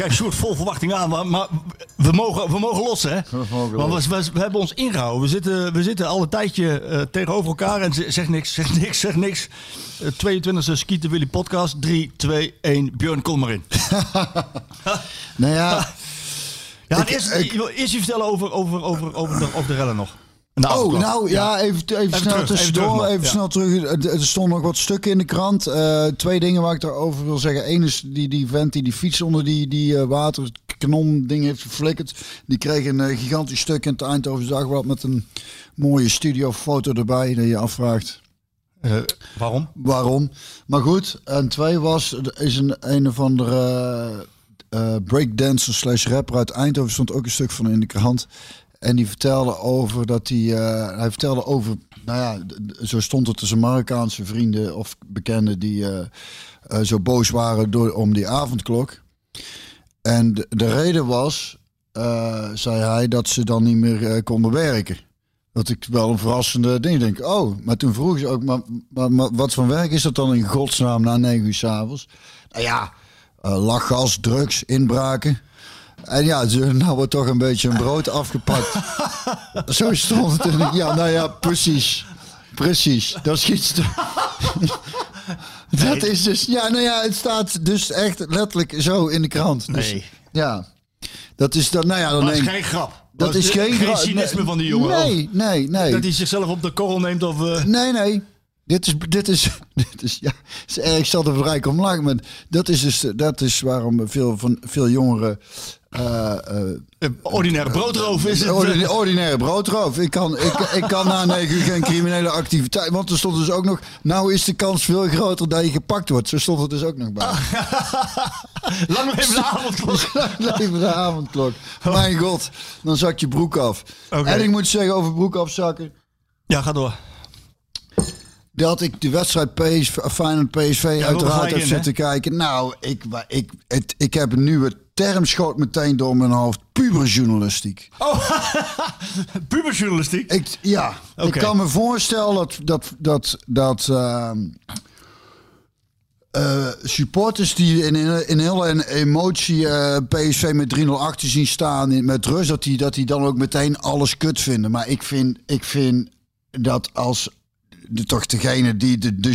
3-0. Ik kijk soort vol verwachting aan, maar, maar we, mogen, we mogen lossen, hè? Want we, we, we hebben ons ingehouden. We zitten, we zitten al een tijdje eh, tegenover elkaar en ze- zeg niks, zeg niks, zeg niks. Eh, 22e Skieten Willy podcast. 3, 2, 1. Björn, kom maar in. Nou ja, Ja, Ik- eerst, ik- eerst iets vertellen over, over, over, over, de, over de rellen nog. De Oh, nou ja, even, even, snel terug, even tussendoor. terug Even, snel terug. Er, er stonden nog wat stukken in de krant. Eh, twee dingen waar ik daarover wil zeggen. Eén is die, die vent die die fiets onder die, die eh, waterkanon ding heeft geflikkerd. Die kreeg een eh, gigantisch stuk in het Eindhoven Dagblad met een mooie studiofoto erbij. Dat je afvraagt waarom? waarom. Maar goed, en twee was, er is een een of andere eh, breakdancer slash rapper uit Eindhoven, stond ook een stuk van in de krant. En die vertelde over dat hij, eh, hij vertelde over, nou ja, zo stond het tussen Marokkaanse vrienden of bekenden die eh, eh, zo boos waren door, om die avondklok. En de, de reden was, zei hij, dat ze dan niet meer konden werken. Dat ik wel een verrassende ding denk. Oh, maar toen vroeg ze ook, maar, maar, wat voor werk is dat dan in godsnaam na negen uur s'avonds? Nou ja, lachgas, drugs, inbraken. En ja, ze, nou wordt toch een beetje een brood afgepakt. Zo stond het. in- Ja, nou ja, precies. Precies. Dat is iets te... Dat is dus... Ja, nou ja, het staat dus echt letterlijk zo in de krant. Dus, Nee. ja. Dat is dan... Nou ja, dan Dat is geen grap. dat is geen, cynisme nee, van die jongen. Nee, nee, nee. Dat hij zichzelf op de korrel neemt of... eh, Nee, nee. Dit is, dit is, dit is, ja, het is erg zat er om lachen, maar dat is dus, dat is waarom veel van veel jongeren eh, eh, eh, ordinaire broodroof is het. ordina- ordinaire broodroof. Ik kan, ik, ik kan na negen uur geen criminele activiteit, want er stond dus ook nog, nou is de kans veel groter dat je gepakt wordt. Zo stond het dus ook nog bij. Lang leven de avondklok. Leven de avondklok. Mijn god, dan zak je broek af. En ik moet zeggen over broek afzakken. Ja, ga door. Dat ik de wedstrijd PSV, Feyenoord PSV uiteraard heb zitten kijken. Nou, ik, ik, het, ik heb een nieuwe term schoot meteen door mijn hoofd. Puberjournalistiek. Puberjournalistiek. Ik, ja, ik kan me voorstellen dat, dat, dat, dat ehm, eh, supporters die in, in, in hele emotie eh, PSV met 3-0 achter zien staan met rust, dat die, dat die dan ook meteen alles kut vinden. Maar ik vind, ik vind dat als de, toch degene die de, de,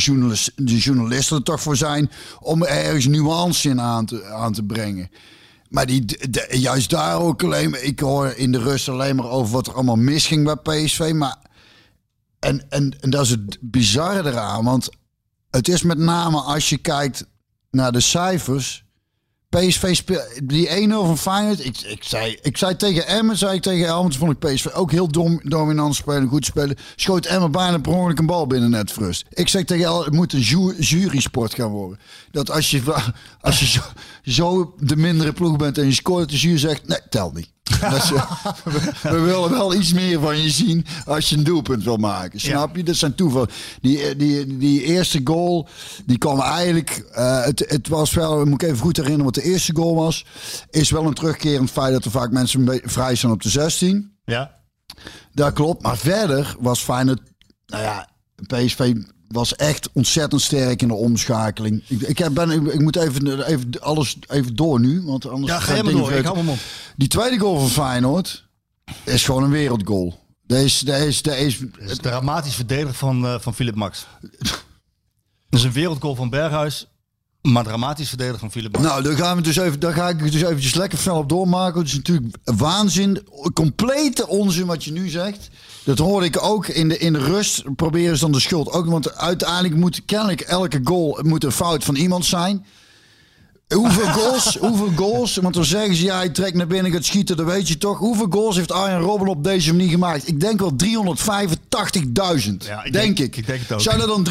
de journalisten er toch voor zijn om ergens nuance in aan te, aan te brengen. Maar die, juist daar ook alleen maar, ik hoor in de rust alleen maar over wat er allemaal misging bij PSV. Maar, en, en, en dat is het bizarre eraan, want het is met name als je kijkt naar de cijfers. PSV speelt die 1-0 van Feyenoord. Ik, ik, zei, ik zei tegen Emmen, zei ik tegen Helmond, vond ik PSV ook heel dom, dominant spelen, goed spelen. Schoot Emmen bijna per ongeluk een bal binnen net rust. Ik zeg tegen El, het moet een ju- jury-sport gaan worden. Dat als je, als je zo, zo de mindere ploeg bent en je scoort, de jury zegt, nee, telt niet. Eh, we, we willen wel iets meer van je zien als je een doelpunt wil maken. Snap je? Dat zijn toeval. Die, die, die eerste goal, die kwam eigenlijk... eh, het, het was wel, moet ik even goed herinneren wat de eerste goal was. Is wel een terugkerend feit dat er vaak mensen vrij zijn op de 16. Ja. Dat klopt. Maar verder was Feyenoord... Nou ja, PSV was echt ontzettend sterk in de omschakeling. Ik, ik, heb- ben, ik, ik moet even, even alles even door nu, want anders Ja, ga dingen door. Ik hou. Die tweede goal van Feyenoord is gewoon een wereldgoal. Deze, deze, deze, is dramatisch verdedigd van, eh, van Philip Max. Dat is een wereldgoal van Berghuis. Maar dramatisch verdedigd van Philip. Nou, daar, gaan we dus even, daar ga ik dus eventjes lekker fel op doormaken. Het is natuurlijk waanzin, complete onzin wat je nu zegt. Dat hoorde ik ook in de, in de rust. Proberen ze dan de schuld ook. Want uiteindelijk moet kennelijk elke goal moet een fout van iemand zijn. Hoeveel goals, hoeveel goals, want dan zeggen ze ja, hij trekt naar binnen, gaat schieten, dat weet je toch. Hoeveel goals heeft Arjen Robben op deze manier gemaakt? Ik denk wel 385.000, Ja, ik denk, denk- ik. ik denk het ook. Zou er dan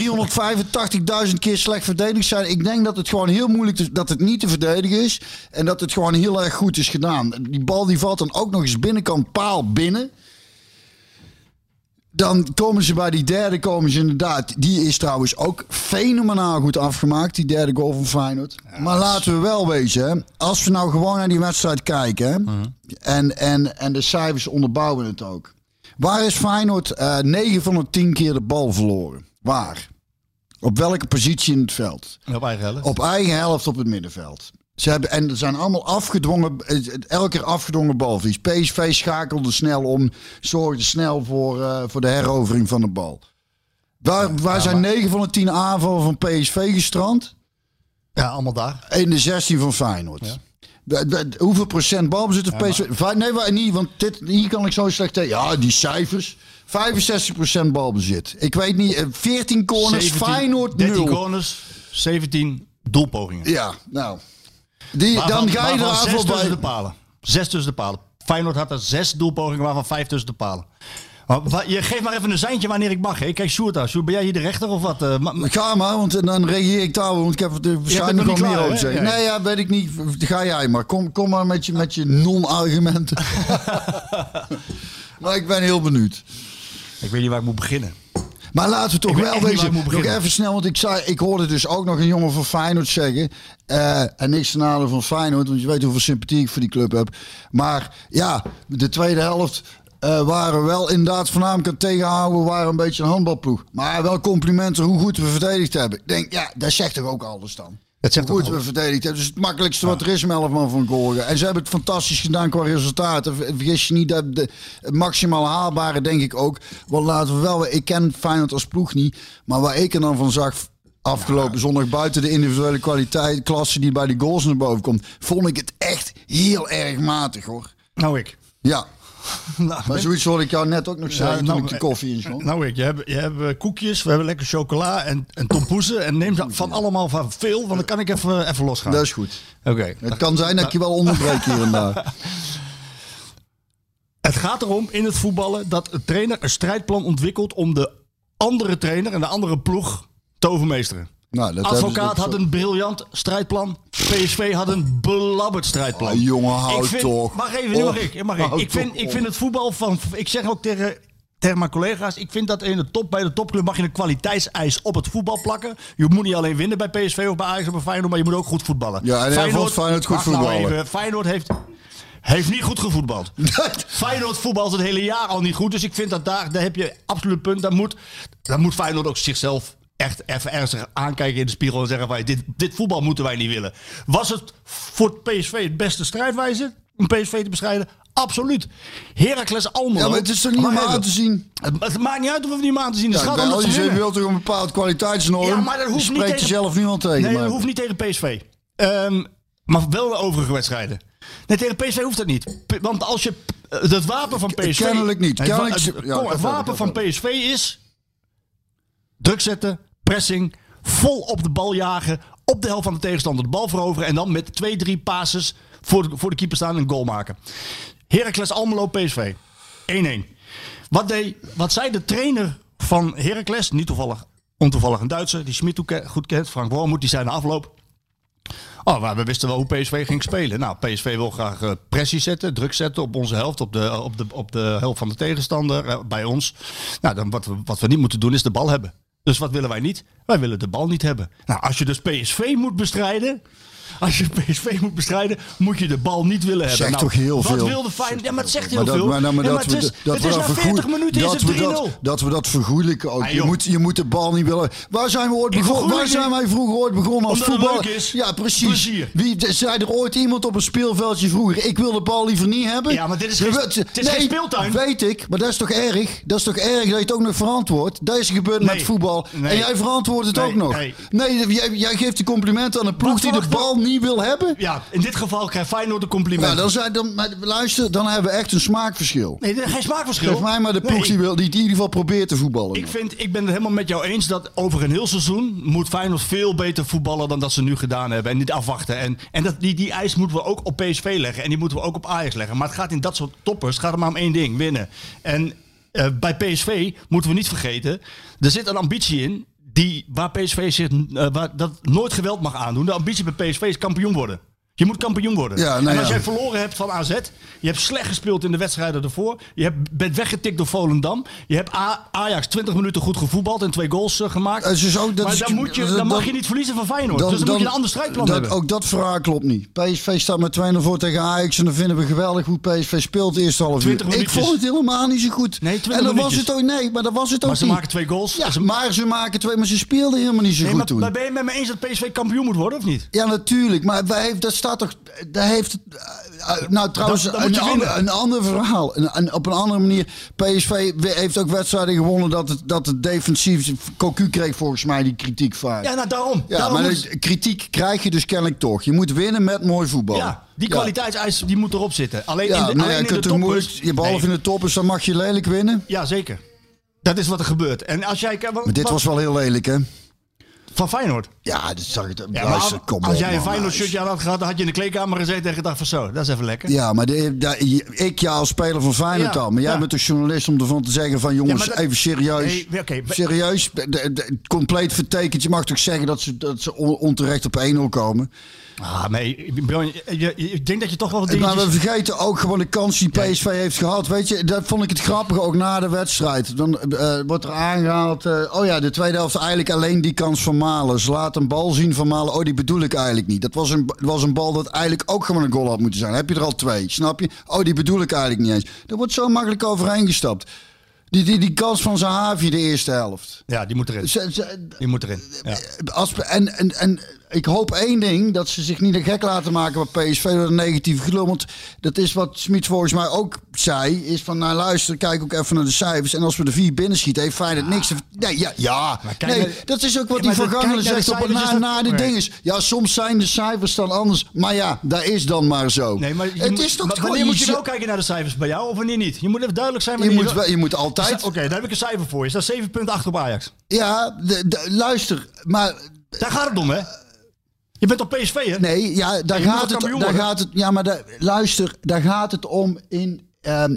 385.000 keer slecht verdedigd zijn? Ik denk dat het gewoon heel moeilijk te, dat het niet te verdedigen is. En dat het gewoon heel erg goed is gedaan. Die bal die valt dan ook nog eens binnenkant paal binnen. Dan komen ze bij die derde, komen ze inderdaad. Die is trouwens ook fenomenaal goed afgemaakt, die derde goal van Feyenoord. maar laten we wel wezen, als we nou gewoon naar die wedstrijd kijken. Mhm. en, en, en de cijfers onderbouwen het ook. Waar is Feyenoord eh 9 van de 10 keer de bal verloren? Waar? Op welke positie in het veld? Op eigen helft. Op eigen helft op het middenveld. Ze hebben, en er zijn allemaal afgedwongen, eh, elke keer afgedwongen balverlies. PSV schakelde snel om, zorgde snel voor, eh, voor de herovering van de bal. Waar, waar zijn 9 van de 10 aanvallen van PSV gestrand? Ja, allemaal daar. In de 16 van Feyenoord. De- de- hoeveel procent balbezit heeft PSV? Vij- Nee, waar niet, want dit, hier kan ik zo slecht tegen. Ja, die cijfers. 65 procent balbezit. Ik weet niet, eh, 14 corners, 17 Feyenoord 13 0. corners, 17 doelpogingen. Ja, nou. Die, dan ga je waarvan er zes tussen voorbij. de palen. Zes tussen de palen. Feyenoord had er zes doelpogingen, waarvan vijf tussen de palen. Maar wa- Je geeft maar even een seintje wanneer ik mag. hè. Kijk, Sjoerd daar. Sjoerd, ben jij hier de rechter of wat? Eh, ma- Ga maar, want dan reageer ik daar, want ik heb er waarschijnlijk nog meer over zeggen. Nee, ja, weet ik niet. Ga jij maar. Kom, kom maar met je, met je non-argumenten. maar ik ben heel benieuwd. ik weet niet waar ik moet beginnen. Maar laten we toch wel wezen. Nog even snel, want ik, zei, ik hoorde dus ook nog een jongen van Feyenoord zeggen. eh, en niks nadele van Feyenoord, want je weet hoeveel sympathie ik voor die club heb. Maar ja, de tweede helft eh, waren wel inderdaad voornamelijk aan het tegenhouden. Waren een beetje een handbalploeg. Maar wel complimenten hoe goed we verdedigd hebben. Ik denk, ja, dat zegt toch ook alles dan. Dat zegt goed we verdedigd hebben. Dus het makkelijkste wat er is om 11 man van Gorgen. En ze hebben het fantastisch gedaan qua resultaten. Ver- Vergis je niet, dat de, het maximaal haalbare denk ik ook. Want laten we wel, ik ken Feyenoord als ploeg niet. Maar waar ik er dan van zag afgelopen zondag buiten de individuele kwaliteit, klasse die bij die goals naar boven komt, vond ik het echt heel erg matig hoor. Nou, ik. Ja, Nou, maar zoiets hoorde ik jou net ook nog zeggen toen nou, ik de koffie inschonk. Nou, ik. Je hebt, je hebt eh, koekjes, we hebben lekker chocola en, en tompoezen. En neem van allemaal van veel, want dan kan ik even, even losgaan. Dat is goed. Oké. Het kan zijn dat ik je wel onderbreek hier en daar. Het gaat erom in het voetballen dat een trainer een strijdplan ontwikkelt om de andere trainer en de andere ploeg te overmeesteren. Nou, dat Advocaat had een briljant strijdplan. PSV had een belabberd strijdplan. Ah, jongen, hou ik vind, toch Mag even, nu mag op. ik. Mag ik. Ik, vind, ik vind het voetbal van. Ik zeg ook tegen, tegen mijn collega's. Ik vind dat in de top, bij de topclub mag je een kwaliteitseis op het voetbal plakken. Je moet niet alleen winnen bij PSV of bij Ajax of bij Feyenoord, maar je moet ook goed voetballen. Ja, en vond Feyenoord goed nou voetballen. even. Feyenoord heeft. Heeft niet goed gevoetbald. Feyenoord voetbalt het hele jaar al niet goed. Dus ik vind dat daar, daar heb je absoluut punt. Daar moet, daar moet Feyenoord ook zichzelf echt even ernstig aankijken in de spiegel. En zeggen van dit, dit voetbal moeten wij niet willen. Was het voor het PSV het beste strijdwijze om PSV te bestrijden? Absoluut. Heracles Almelo. Ja, maar het is toch niet om aan te zien. Het, het maakt niet uit of we het niet aan te zien. Het Ja, gaat om ze je wilt toch een bepaald kwaliteitsnorm? Ja, maar dat hoeft niet spreekt tegen- jezelf niemand tegen. Nee, maar- dat hoeft niet tegen PSV. Ehm, maar wel de overige wedstrijden. Nee, tegen PSV hoeft dat niet. P- Want als je... eh, Het wapen van PSV... Kennelijk niet. Het, Kennelijk- ja, wapen van. PSV is... Druk zetten, pressing, vol op de bal jagen... op de helft van de tegenstander de bal veroveren... en dan met twee, drie passes voor de, voor de keeper staan en een goal maken. Heracles Almelo PSV. 1-1. Wat, wat zei de trainer van Heracles, niet toevallig, ontoevallig een Duitser, die Schmid goed kent, Frank Wormoed, die zei na afloop... Oh, maar we wisten wel hoe PSV ging spelen. Nou, PSV wil graag eh, pressie zetten, druk zetten op onze helft, op de, op de, op de helft van de tegenstander, eh, bij ons. Nou, dan wat, we, wat we niet moeten doen is de bal hebben. Dus wat willen wij niet? Wij willen de bal niet hebben. Nou, als je dus PSV moet bestrijden, als je PSV moet bestrijden, moet je de bal niet willen hebben. Zegt toch heel wat veel. wilde Feyenoord? Ja, maar het zegt heel Maar dat, veel. maar, nou, maar Ja, dat, het we, is, dat het we is dat na 40 vergoed- minuten dat is het we 3-0. dat, dat we dat vergoeilijken ook. Ah, je, moet, je moet de bal niet willen. Waar zijn we ooit begonnen? Waar zijn het. wij vroeger ooit begonnen als het voetbal? Ja, precies. Plezier. Wie zei er ooit iemand op een speelveldje vroeger? Ik wil de bal liever niet hebben. Ja, maar dit is geen- het is geen speeltuin. Weet ik, maar dat is toch erg? Dat is toch erg dat je het ook nog verantwoordt? Dat is gebeurd Nee. met voetbal. Nee. En jij verantwoordt het ook nog. nee. Jij, jij geeft de complimenten aan een ploeg Wat die de bal niet wil hebben. Ja, in dit geval krijgt Feyenoord een compliment. Ja, dan, zijn, dan, maar luister, dan hebben we echt een smaakverschil. Nee, geen smaakverschil. Geef mij maar de ploeg Nee. die, wil, die in ieder geval probeert te voetballen. Ik, vind, ik ben het helemaal met jou eens dat over een heel seizoen moet Feyenoord veel beter voetballen dan dat ze nu gedaan hebben. En niet afwachten. En, en dat, die, die eis moeten we ook op PSV leggen. En die moeten we ook op Ajax leggen. Maar het gaat in dat soort toppers, het gaat er maar om één ding, winnen. En eh, bij PSV moeten we niet vergeten, er zit een ambitie in die, waar PSV zich, eh, dat nooit geweld mag aandoen. De ambitie bij PSV is kampioen worden. Je moet kampioen worden. Ja, nou en als ja. jij verloren hebt van AZ, je hebt slecht gespeeld in de wedstrijden ervoor, je hebt, bent weggetikt door Volendam, je hebt A- Ajax 20 minuten goed gevoetbald en twee goals eh, gemaakt. Ook- dat maar is- dan, moet je, dat- dan mag je niet verliezen van Feyenoord. dus dan, moet je een ander strijdplan dat, hebben. Ook dat verhaal klopt niet. PSV staat met 2-0 voor tegen Ajax. En dan vinden we geweldig hoe PSV speelt de eerste half uur. 20 Ik vond het helemaal niet zo goed. Nee, 20 en dan was het ook, nee, maar dat was het ook maar ze niet. maken twee goals. Ja, maar ze maken twee, maar ze speelden helemaal niet zo nee, goed maar, toen. maar ben je met me eens dat PSV kampioen moet worden of niet? Ja, natuurlijk. Maar wij dat staat toch. Daar heeft. eh, eh, nou, trouwens, een, ander, winnen. een ander verhaal. Een, een- op een andere manier. PSV heeft ook wedstrijden gewonnen dat het, dat het defensief. Cocu kreeg volgens mij die kritiek vaak. Ja, nou daarom. Ja, daarom maar moet- de kritiek krijg je dus kennelijk toch. Je moet winnen met mooi voetbal. ja, die Ja. kwaliteitseis die moet erop zitten. Alleen Ja, in de, nee, alleen je in kunt de moeilijk, je behalve Nee. in de toppers, dan mag je lelijk winnen. Ja, zeker. Dat is wat er gebeurt. En als jij... Maar dit was wel heel lelijk, hè? Van Feyenoord. Ja, dat zag ik. Ja, maar luister, als, kom als op, jij een man, Feyenoord luister. shirtje aan had gehad, dan had je in de kleedkamer gezeten en gedacht van zo, dat is even lekker. Ja, maar de, de- ik ja als speler van Feyenoord Ja, dan. Maar jij ja. bent de journalist om ervan te zeggen van jongens, dat- even serieus. Nee, serieus, de- compleet vertekend. Je mag toch zeggen dat ze, dat ze on- onterecht op 1-0 komen. Ah, nee, ik denk dat je toch wel wat Maar dingetjes... we vergeten ook gewoon de kans die PSV heeft gehad. Weet je, dat vond ik het grappige ook na de wedstrijd. Dan eh, wordt er aangehaald, eh, oh ja, de tweede helft eigenlijk alleen die kans van Malen. Ze laat een bal zien van Malen. Oh, die bedoel ik eigenlijk niet. Dat was een, was een bal dat eigenlijk ook gewoon een goal had moeten zijn. Heb je er al twee, snap je? Oh, die bedoel ik eigenlijk niet eens. Daar wordt zo makkelijk overheen gestapt. Die, die, die kans van Zahavi de eerste helft. Ja, die moet erin. Ze- Die moet erin. Ja. als, en, en, en ik hoop één ding, dat ze zich niet gek laten maken bij PSV door een negatieve gelul. Want dat is wat Smit volgens mij ook zei, is van nou luister, kijk ook even naar de cijfers. En als we de vier binnenschieten, heeft Feyenoord niks te... Nee, ja, ja. nee naar- dat is ook wat die maar dat- vergangene kijk naar de zegt op het na, is na dat- de Nee. dinges. Ja, soms zijn de cijfers dan anders. Maar ja, dat is dan maar zo. Nee, maar je het is toch maar wanneer moet je iets- nou kijken naar de cijfers bij jou of wanneer niet? Je moet even duidelijk zijn je moet, wel- je moet altijd... Oké, daar heb ik een cijfer voor je. Staat 7,8 op Ajax. Ja, de, de- luister, maar Daar gaat het om, hè? Je bent op PSV, hè? Nee, ja, daar, gaat het, daar worden? gaat het. Ja, maar daar- luister, daar gaat het om in. ehm,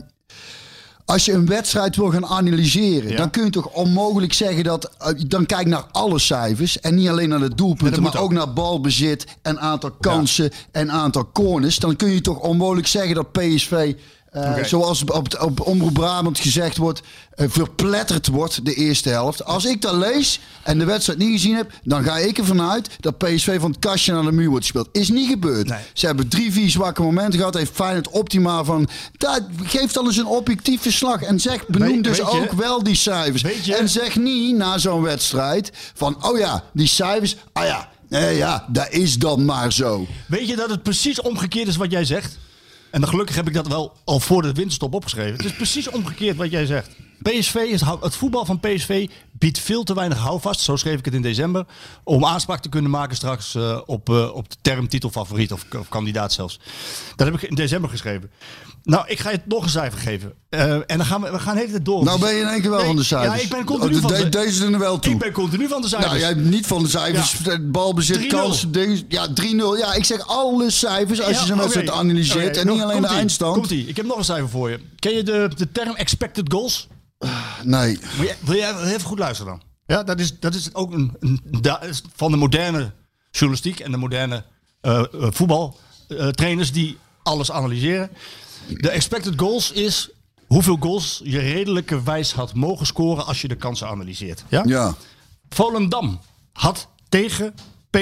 als je een wedstrijd wil gaan analyseren, Ja. dan kun je toch onmogelijk zeggen dat. eh, dan kijk naar alle cijfers. En niet alleen naar de doelpunten, maar ook. ook naar balbezit en aantal kansen en aantal corners. Dan kun je toch onmogelijk zeggen dat PSV. Eh. Zoals op, op Omroep Brabant gezegd wordt, eh, verpletterd wordt de eerste helft. Als ik dat lees en de wedstrijd niet gezien heb, dan ga ik ervan uit dat PSV van het kastje naar de muur wordt gespeeld. Is niet gebeurd. Nee. Ze hebben drie, vier zwakke momenten gehad. Heeft Feyenoord optimaal van... Dat, geef dan eens een objectief verslag. En zeg, benoem Weet- dus weet je- ook wel die cijfers. en zeg niet na zo'n wedstrijd van... Oh ja, die cijfers... Ah ja, nee, ja, dat is dan maar zo. Weet je dat het precies omgekeerd is wat jij zegt? En dan gelukkig heb ik dat wel al voor de winterstop opgeschreven. Het is precies omgekeerd wat jij zegt. PSV is, het voetbal van PSV biedt veel te weinig houvast, zo schreef ik het in december, om aanspraak te kunnen maken straks eh, op, eh, op de term titelfavoriet of, of kandidaat zelfs. Dat heb ik in december geschreven. Nou, ik ga je nog een cijfer geven. Eh, en dan gaan we, we gaan de hele tijd door. Nou ben je in één keer wel Nee, van de cijfers. Ja, ik ben continu Oh, van de- de, Deze doen er wel toe. Ik ben continu van de cijfers. Nou, jij hebt niet van de cijfers, Ja. balbezit, 3-0. kansen. Ja, 3-0. Ja, ik zeg alle cijfers als je zo'n Ja, wedstrijd oké. analyseert. En niet alleen de eindstand. Komt-ie. Ik heb nog een cijfer voor je. Ken je de, de term expected goals? Nee. Wil jij, wil jij even goed luisteren dan? Ja, dat is, dat is ook een, een da- is van de moderne journalistiek en de moderne eh voetbaltrainers die alles analyseren. De expected goals is hoeveel goals je redelijkerwijs had mogen scoren als je de kansen analyseert. Ja? Ja. Volendam had tegen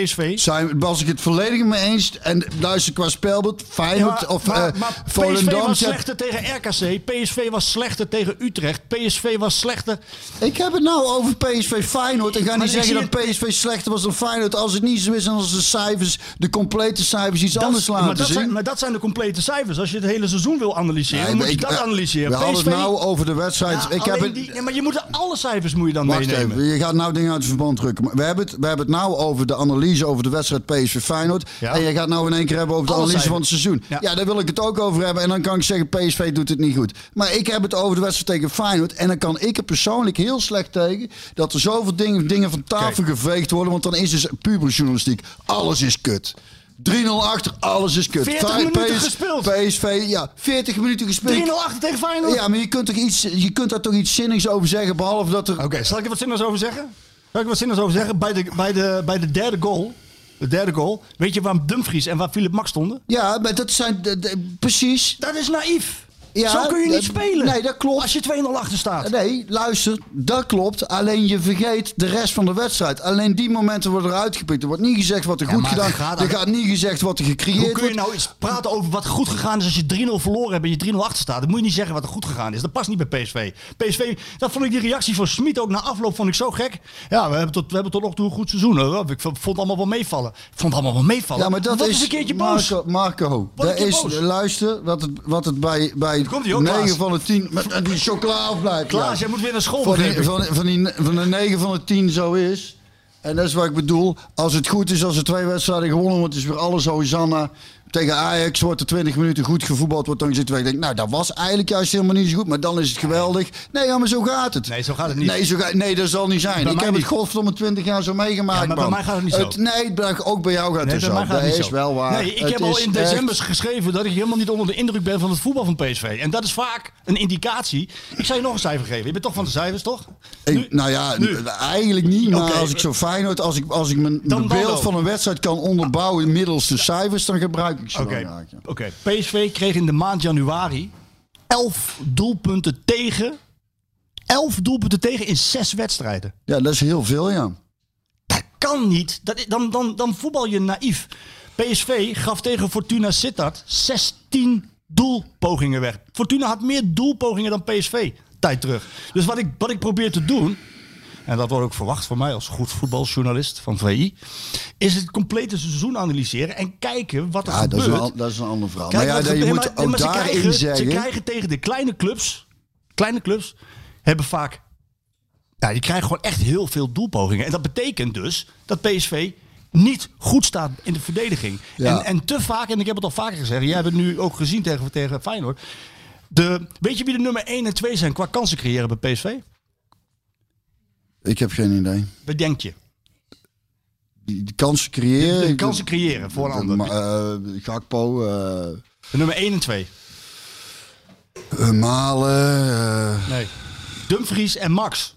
PSV. Zijn, was ik het volledig mee eens. En luister, qua spelbeeld, Ja, Feyenoord maar, of maar, eh, maar PSV was slechter tegen RKC. PSV was slechter tegen Utrecht. PSV was slechter. Ik heb het nou over PSV Feyenoord. Ik ga niet ik zeggen dat PSV slechter was dan Feyenoord. Als het niet zo is en als de cijfers, de complete cijfers iets Dat, anders laten maar, dat zien. zijn, maar dat zijn de complete cijfers. Als je het hele seizoen wil analyseren, Nee, dan moet maar je ik- dat eh, analyseren. We hadden PSV, het nou over de wedstrijd. ja, ik heb het, die, nee, maar je moet alle cijfers moet je dan Wacht meenemen. even, je gaat nou dingen uit het verband drukken. We hebben het, we hebben het nou over de analyse over de wedstrijd PSV Feyenoord. Ja. En je gaat nou in één keer hebben over de Alle analyse van het seizoen. Ja. Ja. daar wil ik het ook over hebben. En dan kan ik zeggen PSV doet het niet goed. Maar ik heb het over de wedstrijd tegen Feyenoord. En dan kan ik er persoonlijk heel slecht tegen dat er zoveel dingen, dingen van tafel geveegd worden. Want dan is dus puberjournalistiek. Alles is kut. 3-0 achter, alles is kut. 40 Fey- minuten PS gespeeld. PSV, ja, 40 minuten gespeeld. 3-0 achter tegen Feyenoord. Ja, maar je kunt, toch iets, je kunt daar toch iets zinnigs over zeggen. Behalve dat er Oké, zal ik er wat zinnigs over zeggen? Zal ik wat zinnigs over zeggen? Bij de, bij de, bij de derde goal, de derde goal, weet je waar Dumfries en waar Philip Max stonden? Ja, maar dat zijn de- de- precies. Dat is naïef. Ja, Zo kun je niet spelen. nee, dat klopt. Als je 2-0 achter staat. Nee, luister, dat klopt. Alleen je vergeet de rest van de wedstrijd. Alleen die momenten worden eruit gepikt. Er wordt niet gezegd wat er goed gedaan gaat Er gaat niet gezegd wat er gecreëerd Hoe kun je nou eens praten over wat goed gegaan is als je 3-0 verloren hebt en je 3-0 achter staat? Dan moet je niet zeggen wat er goed gegaan is. Dat past niet bij PSV. PSV, dat vond ik die reactie van Smit ook na afloop vond ik zo gek. Ja, we hebben tot, we hebben tot nog toe een goed seizoen. Hoor. Ik vond het allemaal wel meevallen. Ik vond het allemaal wel meevallen. Ja, maar dat is, is een keertje boos. Marco, dat is, boos. luister, wat het, wat het bij, bij komt hij ook, 9 Klaas. van de 10, met, met die chocola afblijft. Klaas, jij moet weer naar school, Van, die, van, van, die, van de 9 van de 10 zo is. En dat is wat ik bedoel. Als het goed is, als er twee wedstrijden gewonnen wordt, is weer alles Hosanna. Tegen Ajax wordt er 20 minuten goed gevoetbald. Wordt dan gezegd, ik denk, nou, dat was eigenlijk juist helemaal niet zo goed. Maar dan is het geweldig. Nee, ja, maar zo gaat het. Nee, zo gaat het niet. Nee, zo ga, nee dat zal niet zijn. Bij ik heb niet. het godverdomme 20 jaar zo meegemaakt, Ja, maar bij man. mij gaat het niet zo. nee, bij- ook bij jou gaat Nee, het zo. gaat Dat het niet is zo. wel waar. Nee, ik Het heb al in echt- december geschreven dat ik helemaal niet onder de indruk ben van het voetbal van PSV. En dat is vaak een indicatie. Ik zou je nog een cijfer geven. Je bent toch van de cijfers, toch? Ik- Nu- nou ja, nu. eigenlijk niet. Maar als ik zo fijn word, als ik, als ik mijn Dan- dan beeld van een wedstrijd kan onderbouwen middels de cijfers, dan gebruik ik Oké, ja. oké. PSV kreeg in de maand januari 11 doelpunten tegen. 11 doelpunten tegen in 6 wedstrijden. Ja, dat is heel veel, ja. Dat kan niet. Dat, dan, dan, dan voetbal je naïef. PSV gaf tegen Fortuna Sittard 16 doelpogingen weg. Fortuna had meer doelpogingen dan PSV tijd terug. Dus wat ik, wat ik probeer te doen, en dat wordt ook verwacht van mij als goed voetbaljournalist van VI, is het complete seizoen analyseren en kijken wat er Ja, dat is, gebeurt. een, dat is een ander verhaal. Kijk, maar ja, je gebeurt- moet maar- ook maar daarin krijgen, zeggen... Ze krijgen tegen de kleine clubs, kleine clubs, hebben vaak, ja, die krijgen gewoon echt heel veel doelpogingen. En dat betekent dus dat PSV niet goed staat in de verdediging. Ja. En, en te vaak, en ik heb het al vaker gezegd, jij hebt het nu ook gezien tegen, tegen Feyenoord. De, weet je wie de nummer 1 en 2 zijn qua kansen creëren bij PSV? Ik heb geen idee. Wat denk je? Die, kansen creëren... De kansen creëren voor een ander. Eh, Gakpo, De nummer 1 en 2. eh, Malen... Nee. Dumfries en Max.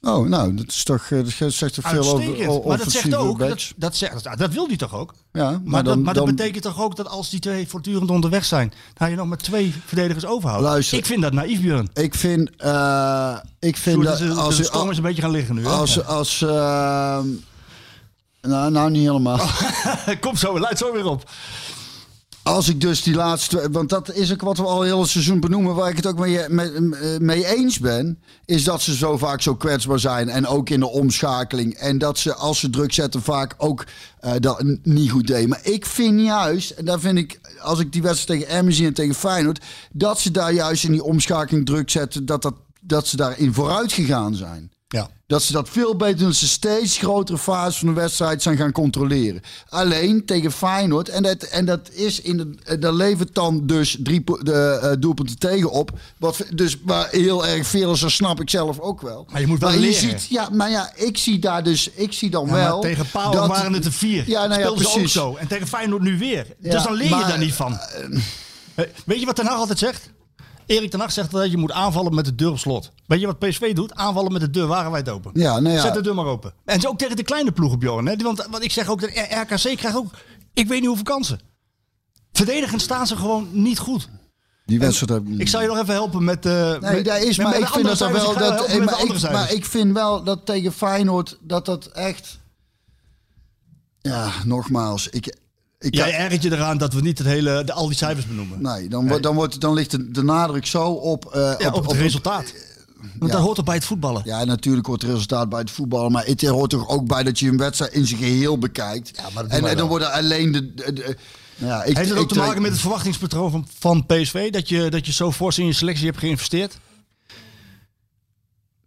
Oh, nou, dat is toch... eh, Dat zegt toch veel over maar dat zegt ook, dat, dat, zegt, dat, dat wil hij toch ook? Ja, Maar, maar dat, maar dan dat betekent toch ook dat als die twee voortdurend onderweg zijn, dan je nog maar twee verdedigers overhoudt. Luister. Ik vind dat naïef, Björn. Ik vind... eh, ik vind dat... Als, de storm is een beetje gaan liggen nu. hè? Als, als, eh, nou, nou, niet helemaal. Kom zo, luid zo weer op. Als ik dus die laatste... Want dat is ook wat we al heel het seizoen benoemen... waar ik het ook mee, mee, mee eens ben... is dat ze zo vaak zo kwetsbaar zijn. En ook in de omschakeling. En dat ze, als ze druk zetten, vaak ook eh, dat niet goed deden. Maar ik vind juist... En daar vind ik, als ik die wedstrijd tegen Emmen en tegen Feyenoord... dat ze daar juist in die omschakeling druk zetten... dat, dat, dat ze daarin vooruit gegaan zijn. Ja. Dat ze dat veel beter doen. Dat ze steeds grotere fase van de wedstrijd zijn gaan controleren. Alleen tegen Feyenoord. En dat, en dat is in de, eh, daar levert dan dus drie de, eh, doelpunten tegen op. Wat, dus maar heel erg veel is, dat snap ik zelf ook wel. Maar je moet wel maar leren. ziet, ja, maar ja, ik zie daar dus, ik zie dan Ja, wel. tegen Pauw dat- waren het er vier. Ja, nou ja, Speelden ze ook precies. zo. En tegen Feyenoord nu weer. Ja, dus dan leer je maar, daar niet van. Eh, Weet je wat Ten Hag altijd zegt? Erik Ten Hag zegt dat je moet aanvallen met de deur op slot. Weet je wat PSV doet? Aanvallen met de deur wagenwijd open. Ja, nou ja. Zet de deur maar open. En zo ook tegen de kleine ploegen, Bjorn. Hè? Want wat ik zeg ook, dat RKC krijgt ook, ik weet niet hoeveel kansen. Verdedigend staan ze gewoon niet goed. Die wedstrijd heb ik zal je nog even helpen met... eh Nee, daar is, met- maar met ik vind dat er wel. Dat, met maar, ik vind wel dat tegen Feyenoord dat dat echt. Ja, nogmaals. Ik, ik, Jij ergert je eraan dat we niet het hele, de, al die cijfers benoemen. nee, dan, dan, wordt, dan ligt de, de nadruk zo op... eh, Ja, op, het resultaat. Want dat hoort toch bij het voetballen. Ja, natuurlijk hoort het resultaat bij het voetballen. Maar het hoort toch ook bij dat je een wedstrijd in zijn geheel bekijkt. Ja, maar en, dan worden alleen de... de, de- ja, ik, Heeft het ook te maken met het verwachtingspatroon van, van PSV? Dat je, dat je zo fors in je selectie hebt geïnvesteerd?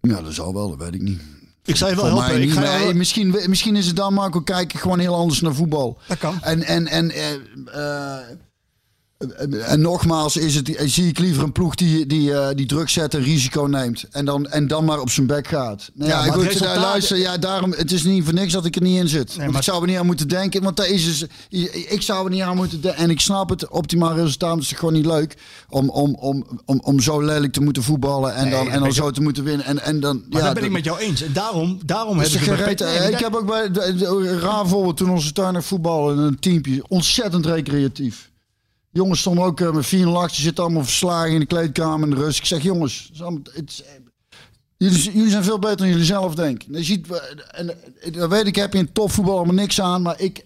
Ja, dat zal wel, dat weet ik niet. Ik zou je wel helpen. mij Ik niet. ga Nee, misschien, misschien is het dan, Marco, kijken gewoon heel anders naar voetbal. Dat kan. En, en, en, eh, en nogmaals, is het, eh, zie ik liever een ploeg die, die, eh, die druk zet en risico neemt. En dan, en dan maar op zijn bek gaat. Nou Ja, ja, maar goed, het resultaat- eh, luister, ja, daarom, het is niet voor niks dat ik er niet in zit. Want maar- ik zou er niet aan moeten denken. Want dat is dus, ik zou er niet aan moeten denken. En ik snap het, optimaal resultaat is gewoon niet leuk. Om, om, om, om, om zo lelijk te moeten voetballen. En Nee, dan, dat en dan zo te moeten winnen. En, en dan, Maar ja, daar ben dat- ik met jou eens. En daarom, daarom dat heb ik... Nee, ik heb ook bij raar voorbeeld toen onze tuiner voetballen een teampje ontzettend recreatief. Jongens stonden ook eh, met 4 achter, zitten allemaal verslagen in de kleedkamer in de rust. Ik zeg jongens, het is allemaal- het is- jullie, jullie zijn veel beter dan jullie zelf denken. Je ziet, eh, en, eh, dat weet ik, heb je in topvoetbal allemaal niks aan, maar ik,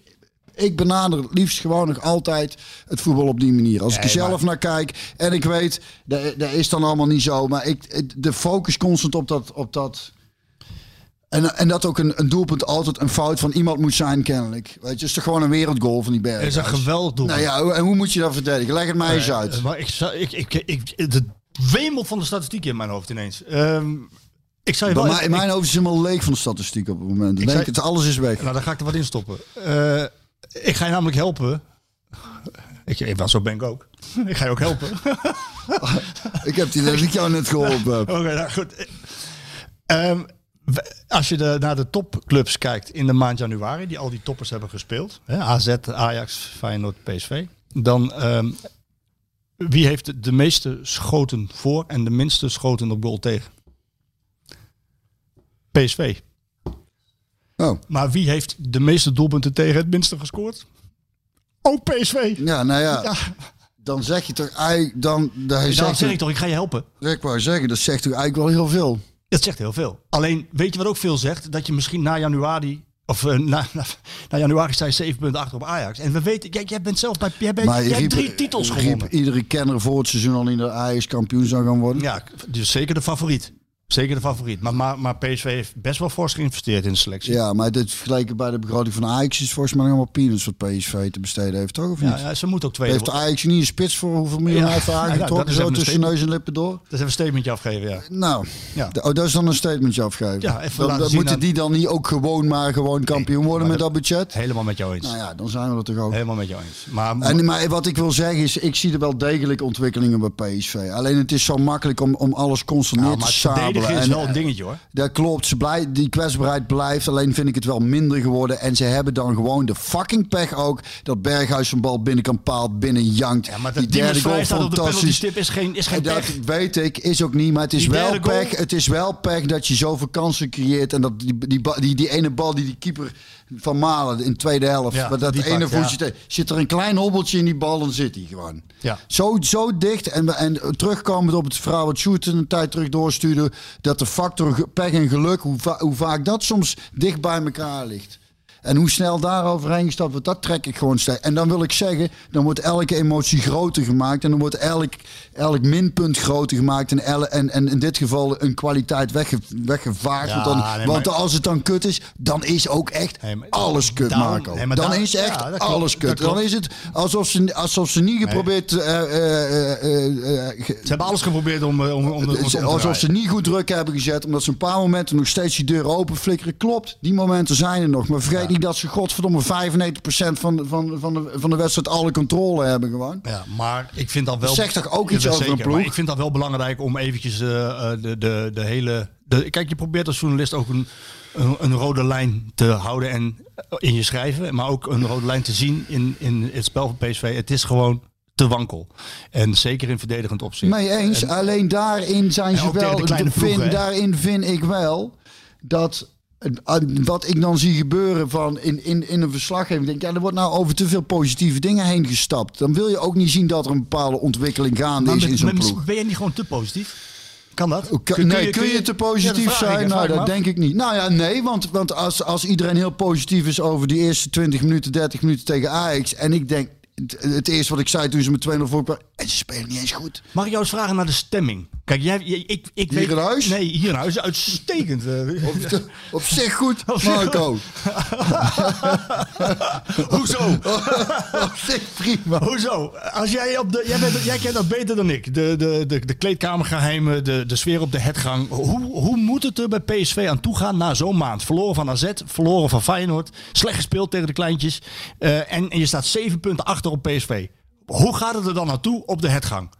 ik benader het liefst gewoon nog altijd het voetbal op die manier. Als ik er zelf naar kijk en ik weet, dat, dat is dan allemaal niet zo, maar ik, de focus constant op dat, op dat en, en dat ook een, een doelpunt altijd een fout van iemand moet zijn, kennelijk. Weet je, het is toch gewoon een wereldgoal van die berg. Het is een geweldig doel. Nou ja, en hoe moet je dat verdedigen? Leg het mij eens uit. Eh, Maar ik, ik, ik, ik, het wemelt van de statistieken in mijn hoofd ineens. Ehm, ik zou je wel... mij, in mijn hoofd is helemaal leeg van de statistiek op het moment. Ik denk zei- het, alles is weg. Nou, daar ga ik er wat in stoppen. Eh, ik ga je namelijk helpen. Ik, ik, zo ben ik ook. ik ga je ook helpen. Ik heb die dat ik jou net geholpen heb. Oké, nou goed. We- als je de, naar de topclubs kijkt in de maand januari, die al die toppers hebben gespeeld, hè, AZ, Ajax, Feyenoord, PSV, dan ehm, wie heeft de, meeste schoten voor en de minste schoten op goal tegen? PSV. Oh. Maar wie heeft de meeste doelpunten tegen het minste gescoord? Ook PSV. Ja, nou ja. Ja. Dan zeg je toch eigenlijk... Dan, dan Dan zegt zeg ik toch, ik ga je helpen. Ik wou zeggen, dat zegt toch eigenlijk wel heel veel. Dat zegt heel veel. Alleen, weet je wat ook veel zegt? Dat je misschien na januari... Of eh, na, na, na januari sta je 7 punten achter op Ajax. En we weten, jij, jij bent zelf bij... Jij, bent, jij hebt drie titels gewonnen. iedere kenner voor het seizoen al niet dat Ajax kampioen zou gaan worden. Ja, dus zeker de favoriet. Zeker de favoriet. Maar, maar, maar PSV heeft best wel fors geïnvesteerd in de selectie. Ja, maar dit vergeleken bij de begroting van Ajax is volgens mij helemaal peanuts wat PSV te besteden heeft, toch? Of niet? Ja, ja, ze moet ook twee... Heeft Ajax niet een spits voor hoeveel miljoen hij heeft dat aangetrokken? is zo tussen neus en lippen door? Dat is even een statementje afgeven, ja. Nou, Ja. oh, dat is dan een statementje afgeven. Ja, even dan, moeten aan- die dan niet ook gewoon maar gewoon kampioen worden met dat budget? Helemaal met jou eens. Nou ja, dan zijn we er toch ook. Helemaal met jou eens. Maar, En, maar wat ik wil zeggen is, ik zie er wel degelijk ontwikkelingen bij PSV. Alleen het is zo makkelijk om, om alles constant nou, te het verdedigen sabelen. is En, wel een dingetje hoor. Dat klopt, ze blij, die kwetsbaarheid blijft. Alleen vind ik het wel minder geworden. En ze hebben dan gewoon de fucking pech ook... dat Berghuis een bal binnen kan paal, binnen jankt. Ja, maar die dat die derde goal de fantastisch. is geen, is geen En dat pech. weet ik, is ook niet. Maar het is, Die wel pech, het is wel pech dat je zoveel kansen creëert. En dat die, die, die, die ene bal die die keeper van Malen in de tweede helft. Ja, maar dat ene voetje. ja. Zit er een klein hobbeltje in die bal, dan zit hij gewoon. Ja. Zo, zo dicht. En, en terugkomend op het verhaal wat Sjoerd een tijd terug doorstuurde. Dat de factor pech en geluk, hoe, va- hoe vaak dat soms dicht bij elkaar ligt. En hoe snel daar overheen gestapt wordt, dat trek ik gewoon steeds. En dan wil ik zeggen, dan wordt elke emotie groter gemaakt. En dan wordt elk, elk minpunt groter gemaakt. En, elle- en, en in dit geval een kwaliteit wegge, weggevaagd. Ja, want dan, nee, want maar- als het dan kut is, dan is ook echt Nee, maar- alles kut, daarom- Marco. nee, dan is echt ja, dat alles dat kut. Dan is het alsof ze, alsof ze niet geprobeerd... eh, eh, eh, Ze hebben alles geprobeerd om, om, om, om, alsof ze niet goed druk hebben gezet. Omdat ze een paar momenten nog steeds die deur open flikkeren. Klopt, die momenten zijn er nog. Maar vergeet niet dat ze godverdomme 95% van, van, van, de, van de wedstrijd alle controle hebben gewoon. Ja, maar ik vind dan wel... Zegt toch ook iets Ja, over een zeker, ploeg? maar ik vind dat wel belangrijk om eventjes eh, eh, de, de, de hele... De, kijk, je probeert als journalist ook een, een, een rode lijn te houden en, in je schrijven. Maar ook een rode lijn te zien in, in het spel van PSV. Het is gewoon te wankel. En zeker in verdedigend opzicht. Mee eens. En- Alleen daarin zijn ze wel. de kleine vind, ploegen, daarin vind ik wel dat. Eh, Wat ik dan zie gebeuren van in, in, in een verslaggeving. Denk, ja, er wordt nou over te veel positieve dingen heen gestapt. Dan wil je ook niet zien dat er een bepaalde ontwikkeling gaande Maar is met- in zo'n ploeg. ben je niet gewoon te positief? Kan dat? Kun, nee, kun je, te positief Ja, ik, zijn? Nou, ik dat af. denk ik niet. Nou ja, nee, want, want als, als iedereen heel positief is over die eerste 20 minuten, 30 minuten tegen Ajax. En ik denk, het, het eerste wat ik zei toen ze met 2-0 voor waren, en ze spelen niet eens goed. Mag ik jou eens vragen naar de stemming? Kijk, jij, jij- ik, ik Hier weet, in huis? Nee, hier in huis. Uitstekend. eh. Op, op zich goed, Marco. Hoezo? op zich prima. Hoezo? Als jij, op de, jij, bent, jij kent dat beter dan ik. De, de, de, de kleedkamergeheimen, de, de sfeer op de hetgang. Hoe, hoe moet het er bij PSV aan toe gaan na zo'n maand? Verloren van AZ, verloren van Feyenoord. Slecht gespeeld tegen de kleintjes. eh, en, en je staat zeven punten achter op PSV. Hoe gaat het er dan naartoe op de hetgang?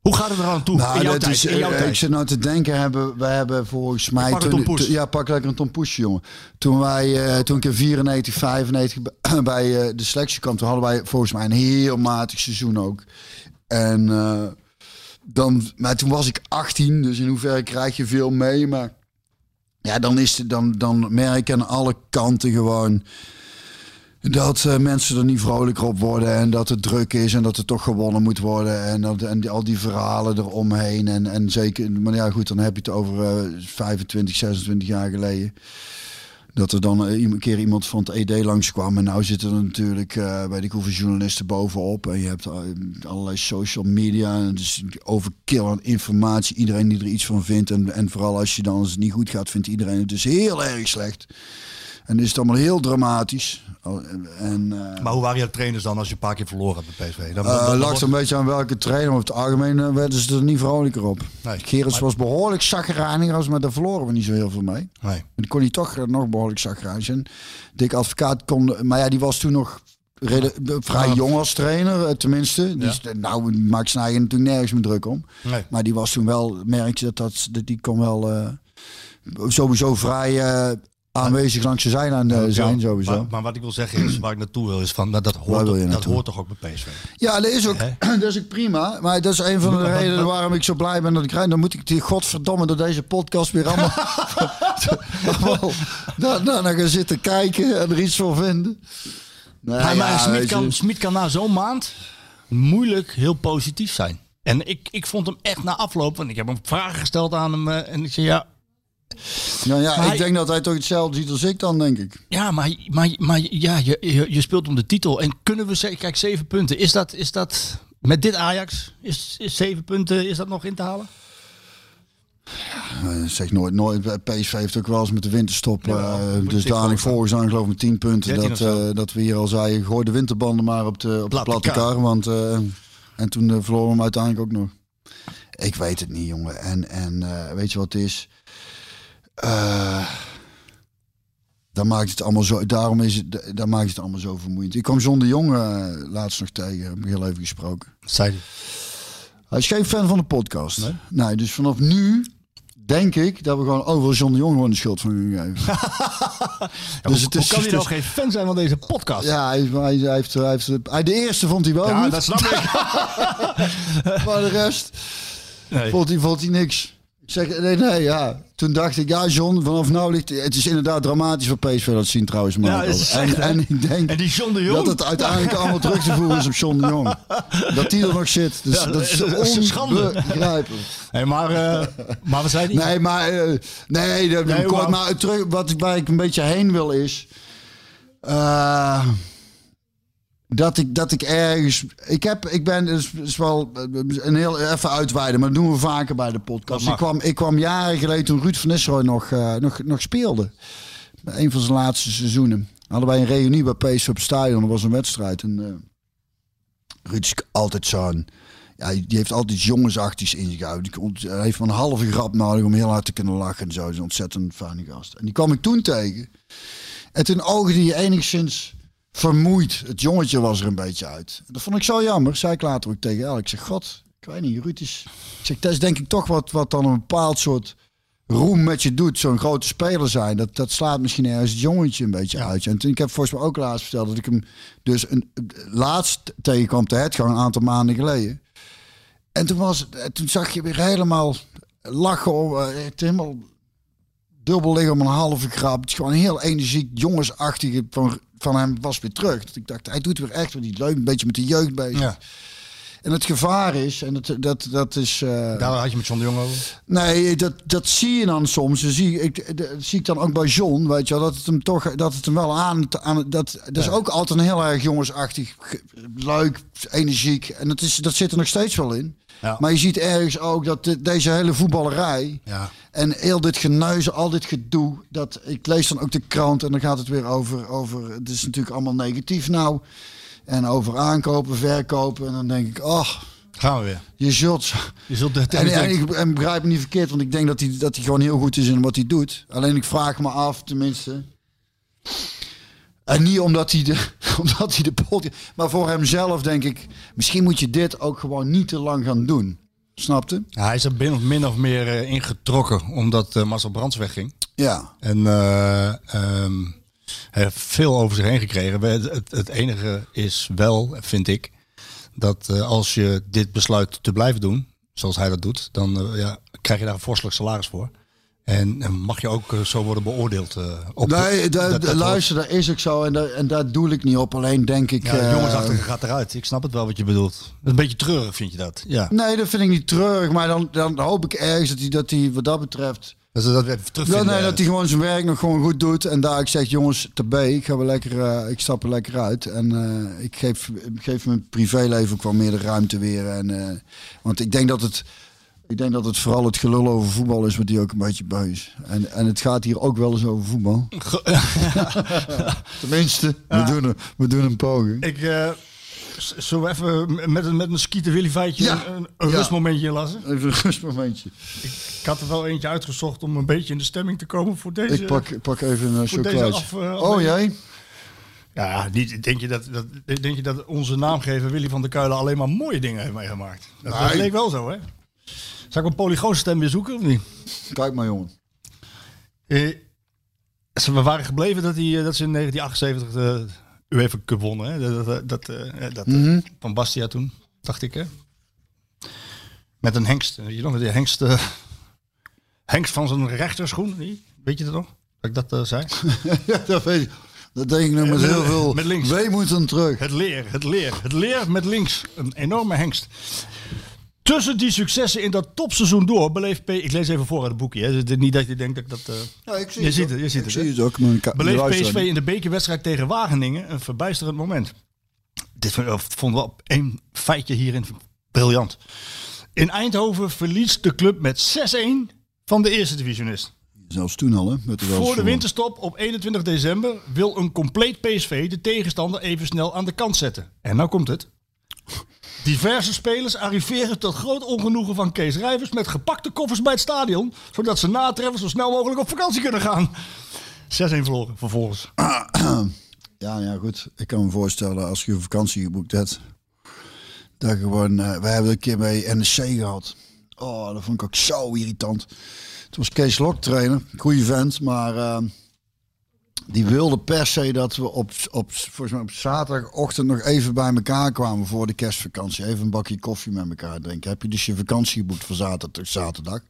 Hoe gaat het er aan toe? Nou, in jouw tijd, is, in jouw tijd. ik zit nou te denken, hebben, wij hebben volgens mij... Pak toen- toen- ja, pak lekker een tompoesje, jongen. Toen, wij, eh, toen ik in 94, 95 bij- eh, de selectie kwam, toen hadden wij volgens mij een heel matig seizoen ook. En dan, maar toen was ik 18, dus in hoeverre krijg je veel mee. Maar ja, dan, is het, dan, dan merk je aan alle kanten gewoon dat eh, mensen er niet vrolijker op worden en dat het druk is en dat er toch gewonnen moet worden en, dat, en al die verhalen eromheen en, en zeker, maar ja goed, dan heb je het over eh 25, 26 jaar geleden. Dat er dan eh, een keer iemand van het ED langskwam. En nou zitten er natuurlijk, eh weet ik hoeveel journalisten bovenop. En je hebt eh, allerlei social media. En dus overkill aan informatie. Iedereen die er iets van vindt. En, en vooral als, je dan, als het niet goed gaat, vindt iedereen het dus heel erg slecht. En is het allemaal heel dramatisch. Oh, En, en, eh, Maar hoe waren jouw trainers dan als je een paar keer verloren had bij PSV? Dan, eh, dan- lag er een beetje aan welke trainer. Over het algemeen eh, werden ze er niet vrolijker op. Nee. Gerrits was behoorlijk zagrijnig, maar daar verloren we niet zo heel veel mee. Nee. Maar die kon hij toch nog behoorlijk zagrijnig zijn. Dick Advocaat kon... Maar ja, die was toen nog vrij Ja. jong als trainer, tenminste. Die, is- Nou, Max Snijder natuurlijk nergens meer druk om. Nee. Maar die was toen wel... Merk je dat, dat, dat die kon wel... sowieso vrij aanwezig langs de zijlijn eh, zijn, sowieso. Maar, maar wat ik wil zeggen is, waar ik naartoe wil, is van dat, dat, hoort, dat naartoe? hoort toch ook bij PSV? Ja, dat is ook, dat is ook prima. Maar dat is een van de redenen waarom ik zo blij ben dat ik rijd. Dan moet ik die godverdomme door deze podcast weer allemaal, allemaal daar, daar naar gaan zitten kijken en er iets van vinden. Nee, maar maar ja, kan, Smit kan na zo'n maand moeilijk heel positief zijn. En ik, ik vond hem echt na afloop, want ik heb hem vragen gesteld aan hem. eh, en ik zei ja, Nou ja, Maar ik denk dat hij toch hetzelfde ziet als ik dan, denk ik. ja maar, maar, maar ja, je, je, je speelt om de titel. En kunnen we zeggen, kijk, zeven punten. Is dat, is dat met dit Ajax, is, is zeven punten, is dat nog in te halen? Eh, zeg nooit, nooit. PSV heeft ook wel eens met de winterstop. Eh, dus dadelijk volgens aan geloof ik met 10 punten. 13 Dat, eh, dat we hier al zeiden, gooi de winterbanden maar op de, op de Platte platte kar. Want, eh, en toen eh, verloren we hem uiteindelijk ook nog. Ik weet het niet, jongen. En, en eh, weet je wat het is? Eh dan maakt het allemaal zo. Daarom is het, dan maakt het allemaal zo vermoeiend. Ik kwam John de Jong eh, laatst nog tegen. Heb ik heel even gesproken. Zei hij. Hij is geen fan van de podcast. Nee? Nee, dus vanaf nu denk ik dat we gewoon overal John de Jong gewoon de schuld van kunnen geven. Dus het hoe is- kan hij nou geen fan zijn van deze podcast? Ja, hij, hij, hij heeft, hij heeft, hij, de eerste vond hij wel Ja, goed, dat snap ik. maar de rest Nee. vond hij, vond hij niks. Ik zeg, nee, nee, ja. Toen dacht ik, ja John, vanaf nou ligt... Het is inderdaad dramatisch voor PSV dat zien trouwens. Maar Ja, is en, en ik denk En die John de Jong. dat het uiteindelijk allemaal terug te voeren is op John de Jong. Dat die er nog zit. Dus, Ja, dat is dat is een schande. onbegrijpelijk. Hey, maar, eh, maar wat zei hij? Nee, maar, eh, nee, dat, Nee, kort, maar- maar terug, wat, ik- waar ik een beetje heen wil is. eh, dat, ik, dat ik ergens. Ik, heb, ik ben dus is wel eh, een heel even uitweiden, maar dat doen we vaker bij de podcast. Dat Ik kwam, ik kwam jaren geleden toen Ruud van Nistelrooy nog, eh, nog, nog speelde. Een van zijn laatste seizoenen. Hadden wij een reunie bij PSV op het stadion. Dat was een wedstrijd. En, eh Ruud is altijd zo'n. Ja, die heeft altijd iets jongensachtigs in zich uit. Die Hij heeft maar een halve grap nodig om heel hard te kunnen lachen en zo. Hij is een ontzettend fijne gast. En die kwam ik toen tegen. En toen oogde hij enigszins vermoeid. Het jongetje was er een beetje uit. Dat vond ik zo jammer. Zei ik later ook tegen El. Ik zeg, god, ik weet niet, Ruud is... Ik zeg, dat is denk ik toch wat, wat dan een bepaald soort roem met je doet. Zo'n grote speler zijn. Dat, dat slaat misschien ergens het jongetje een beetje uit. En toen, ik heb volgens mij ook laatst verteld dat ik hem dus een, laatst tegenkwam te het een aantal maanden geleden. En toen, was, toen zag je weer helemaal lachen. Om, eh, het helemaal dubbel liggen om een halve grap. Het is gewoon heel energiek, jongensachtige van, van hem was weer terug. Dat ik dacht, hij doet weer echt wat hij leuk, een beetje met de jeugd bezig. Ja. En het gevaar is, en dat, dat, dat is... eh, Daar had je met John de Jong over. Nee, dat, dat zie je dan soms. Dat zie, ik, dat zie ik dan ook bij John, weet je wel, dat het hem toch, dat het hem wel aan, aan dat, dat is ook altijd een heel erg jongensachtig, ge- leuk, energiek. En dat, is, dat zit er nog steeds wel in. Ja. Maar je ziet ergens ook dat de- deze hele voetballerij Ja. en heel dit geneuzen, al dit gedoe, dat ik lees dan ook de krant en dan gaat het weer over, over het is natuurlijk allemaal negatief nou. En over aankopen, verkopen. En dan denk ik, ach, Gaan we weer. je zult Je zult de en, en ik en begrijp me niet verkeerd, want ik denk dat hij, dat hij gewoon heel goed is in wat hij doet. Alleen ik vraag me af, tenminste. En niet omdat hij de, omdat hij de pot. Maar voor hemzelf denk ik, misschien moet je dit ook gewoon niet te lang gaan doen. Snapte? Ja, hij is er min of, min of meer eh, ingetrokken omdat eh, Marcel Brands wegging. Ja. En hij heeft veel over zich heen gekregen. Het, het, enige is wel, vind ik, dat eh, als je dit besluit te blijven doen, zoals hij dat doet, dan eh, ja, krijg je daar een vorstelijk salaris voor. En, en mag je ook eh, zo worden beoordeeld eh, op Nee, dat- dat luister, dat is ook zo. En, daar en daar doe ik niet op. Alleen denk ik. Ja, eh, jongensachtige gaat eruit. Ik snap het wel wat je bedoelt. Een beetje treurig, vind je dat? Ja. Nee, dat vind ik niet treurig. Maar dan, dan hoop ik ergens dat hij, dat hij wat dat betreft. Dat ze dat Ja, nee, dat hij gewoon zijn werk nog gewoon goed doet. En daar ik zeg, jongens, te B, ik ga wel lekker, eh, ik stap er lekker uit. En eh, ik geef, ik geef mijn privéleven ook wel meer de ruimte weer. En, eh, want ik denk dat het, ik denk dat het vooral het gelul over voetbal is wat die ook een beetje beu is. En, en het gaat hier ook wel eens over voetbal. Tenminste, we, doen een, we doen een poging. Ik, z- zullen we even met, een- met een skieten Ja. een, een Ja. rustmomentje inlassen? Even een rustmomentje. Ik had er wel eentje uitgezocht om een beetje in de stemming te komen voor deze. Ik pak, pak even een chocolaatje. eh, oh jij? Ja, niet, denk, je dat, dat, denk je dat onze naamgever Willy van der Kuilen alleen maar mooie dingen heeft meegemaakt? Dat, leek wel zo, hè? Zal ik een polygoonstem weer zoeken of niet? Kijk maar jongen. Eh, ze- we waren gebleven dat, die, eh, dat ze in 1978 de UEFA Cup wonnen. Hè? Dat, dat, dat, eh, dat, Mhm. Van Bastia toen, dacht ik. Hè? Met een hengst. Weet je nog, die hengst, eh, hengst van zijn rechterschoen. Weet je dat nog? Dat ik dat eh, zei? Ja, dat weet ik. Dat denk ik nog met heel veel met links. weemoed terug. Het leer, het leer, het leer met links. Een enorme hengst. Tussen die successen in dat topseizoen door beleeft P. Ik lees even voor uit het boekje. Hè. Niet dat je denkt dat ik dat. eh, Ja, ik zie je het ziet ook. het, je ziet Ik het. zie het ook. Beleeft PSV in de bekerwedstrijd tegen Wageningen een verbijsterend moment. Dit vond- vonden we op één feitje hierin briljant. In Eindhoven verliest de club met 6-1 van de eerste divisionist. Zelfs toen al, hè? Met de Voor de winterstop op 21 december wil een compleet PSV de tegenstander even snel aan de kant zetten. En nou komt het. Diverse spelers arriveren tot groot ongenoegen van Kees Rijvers met gepakte koffers bij het stadion, zodat ze na treffen zo snel mogelijk op vakantie kunnen gaan. 6-1 verloren vervolgens. Ja, ja, goed. Ik kan me voorstellen als je vakantie geboekt hebt. Dat gewoon... eh wij hebben een keer bij NSC gehad. Oh, dat vond ik ook zo irritant. Het was Kees Lok trainer. Goeie vent, maar... eh, die wilde per se dat we op, op, volgens mij op zaterdagochtend nog even bij elkaar kwamen voor de kerstvakantie. Even een bakje koffie met elkaar drinken. Heb je dus je vakantie geboekt voor zaterdag? zaterdag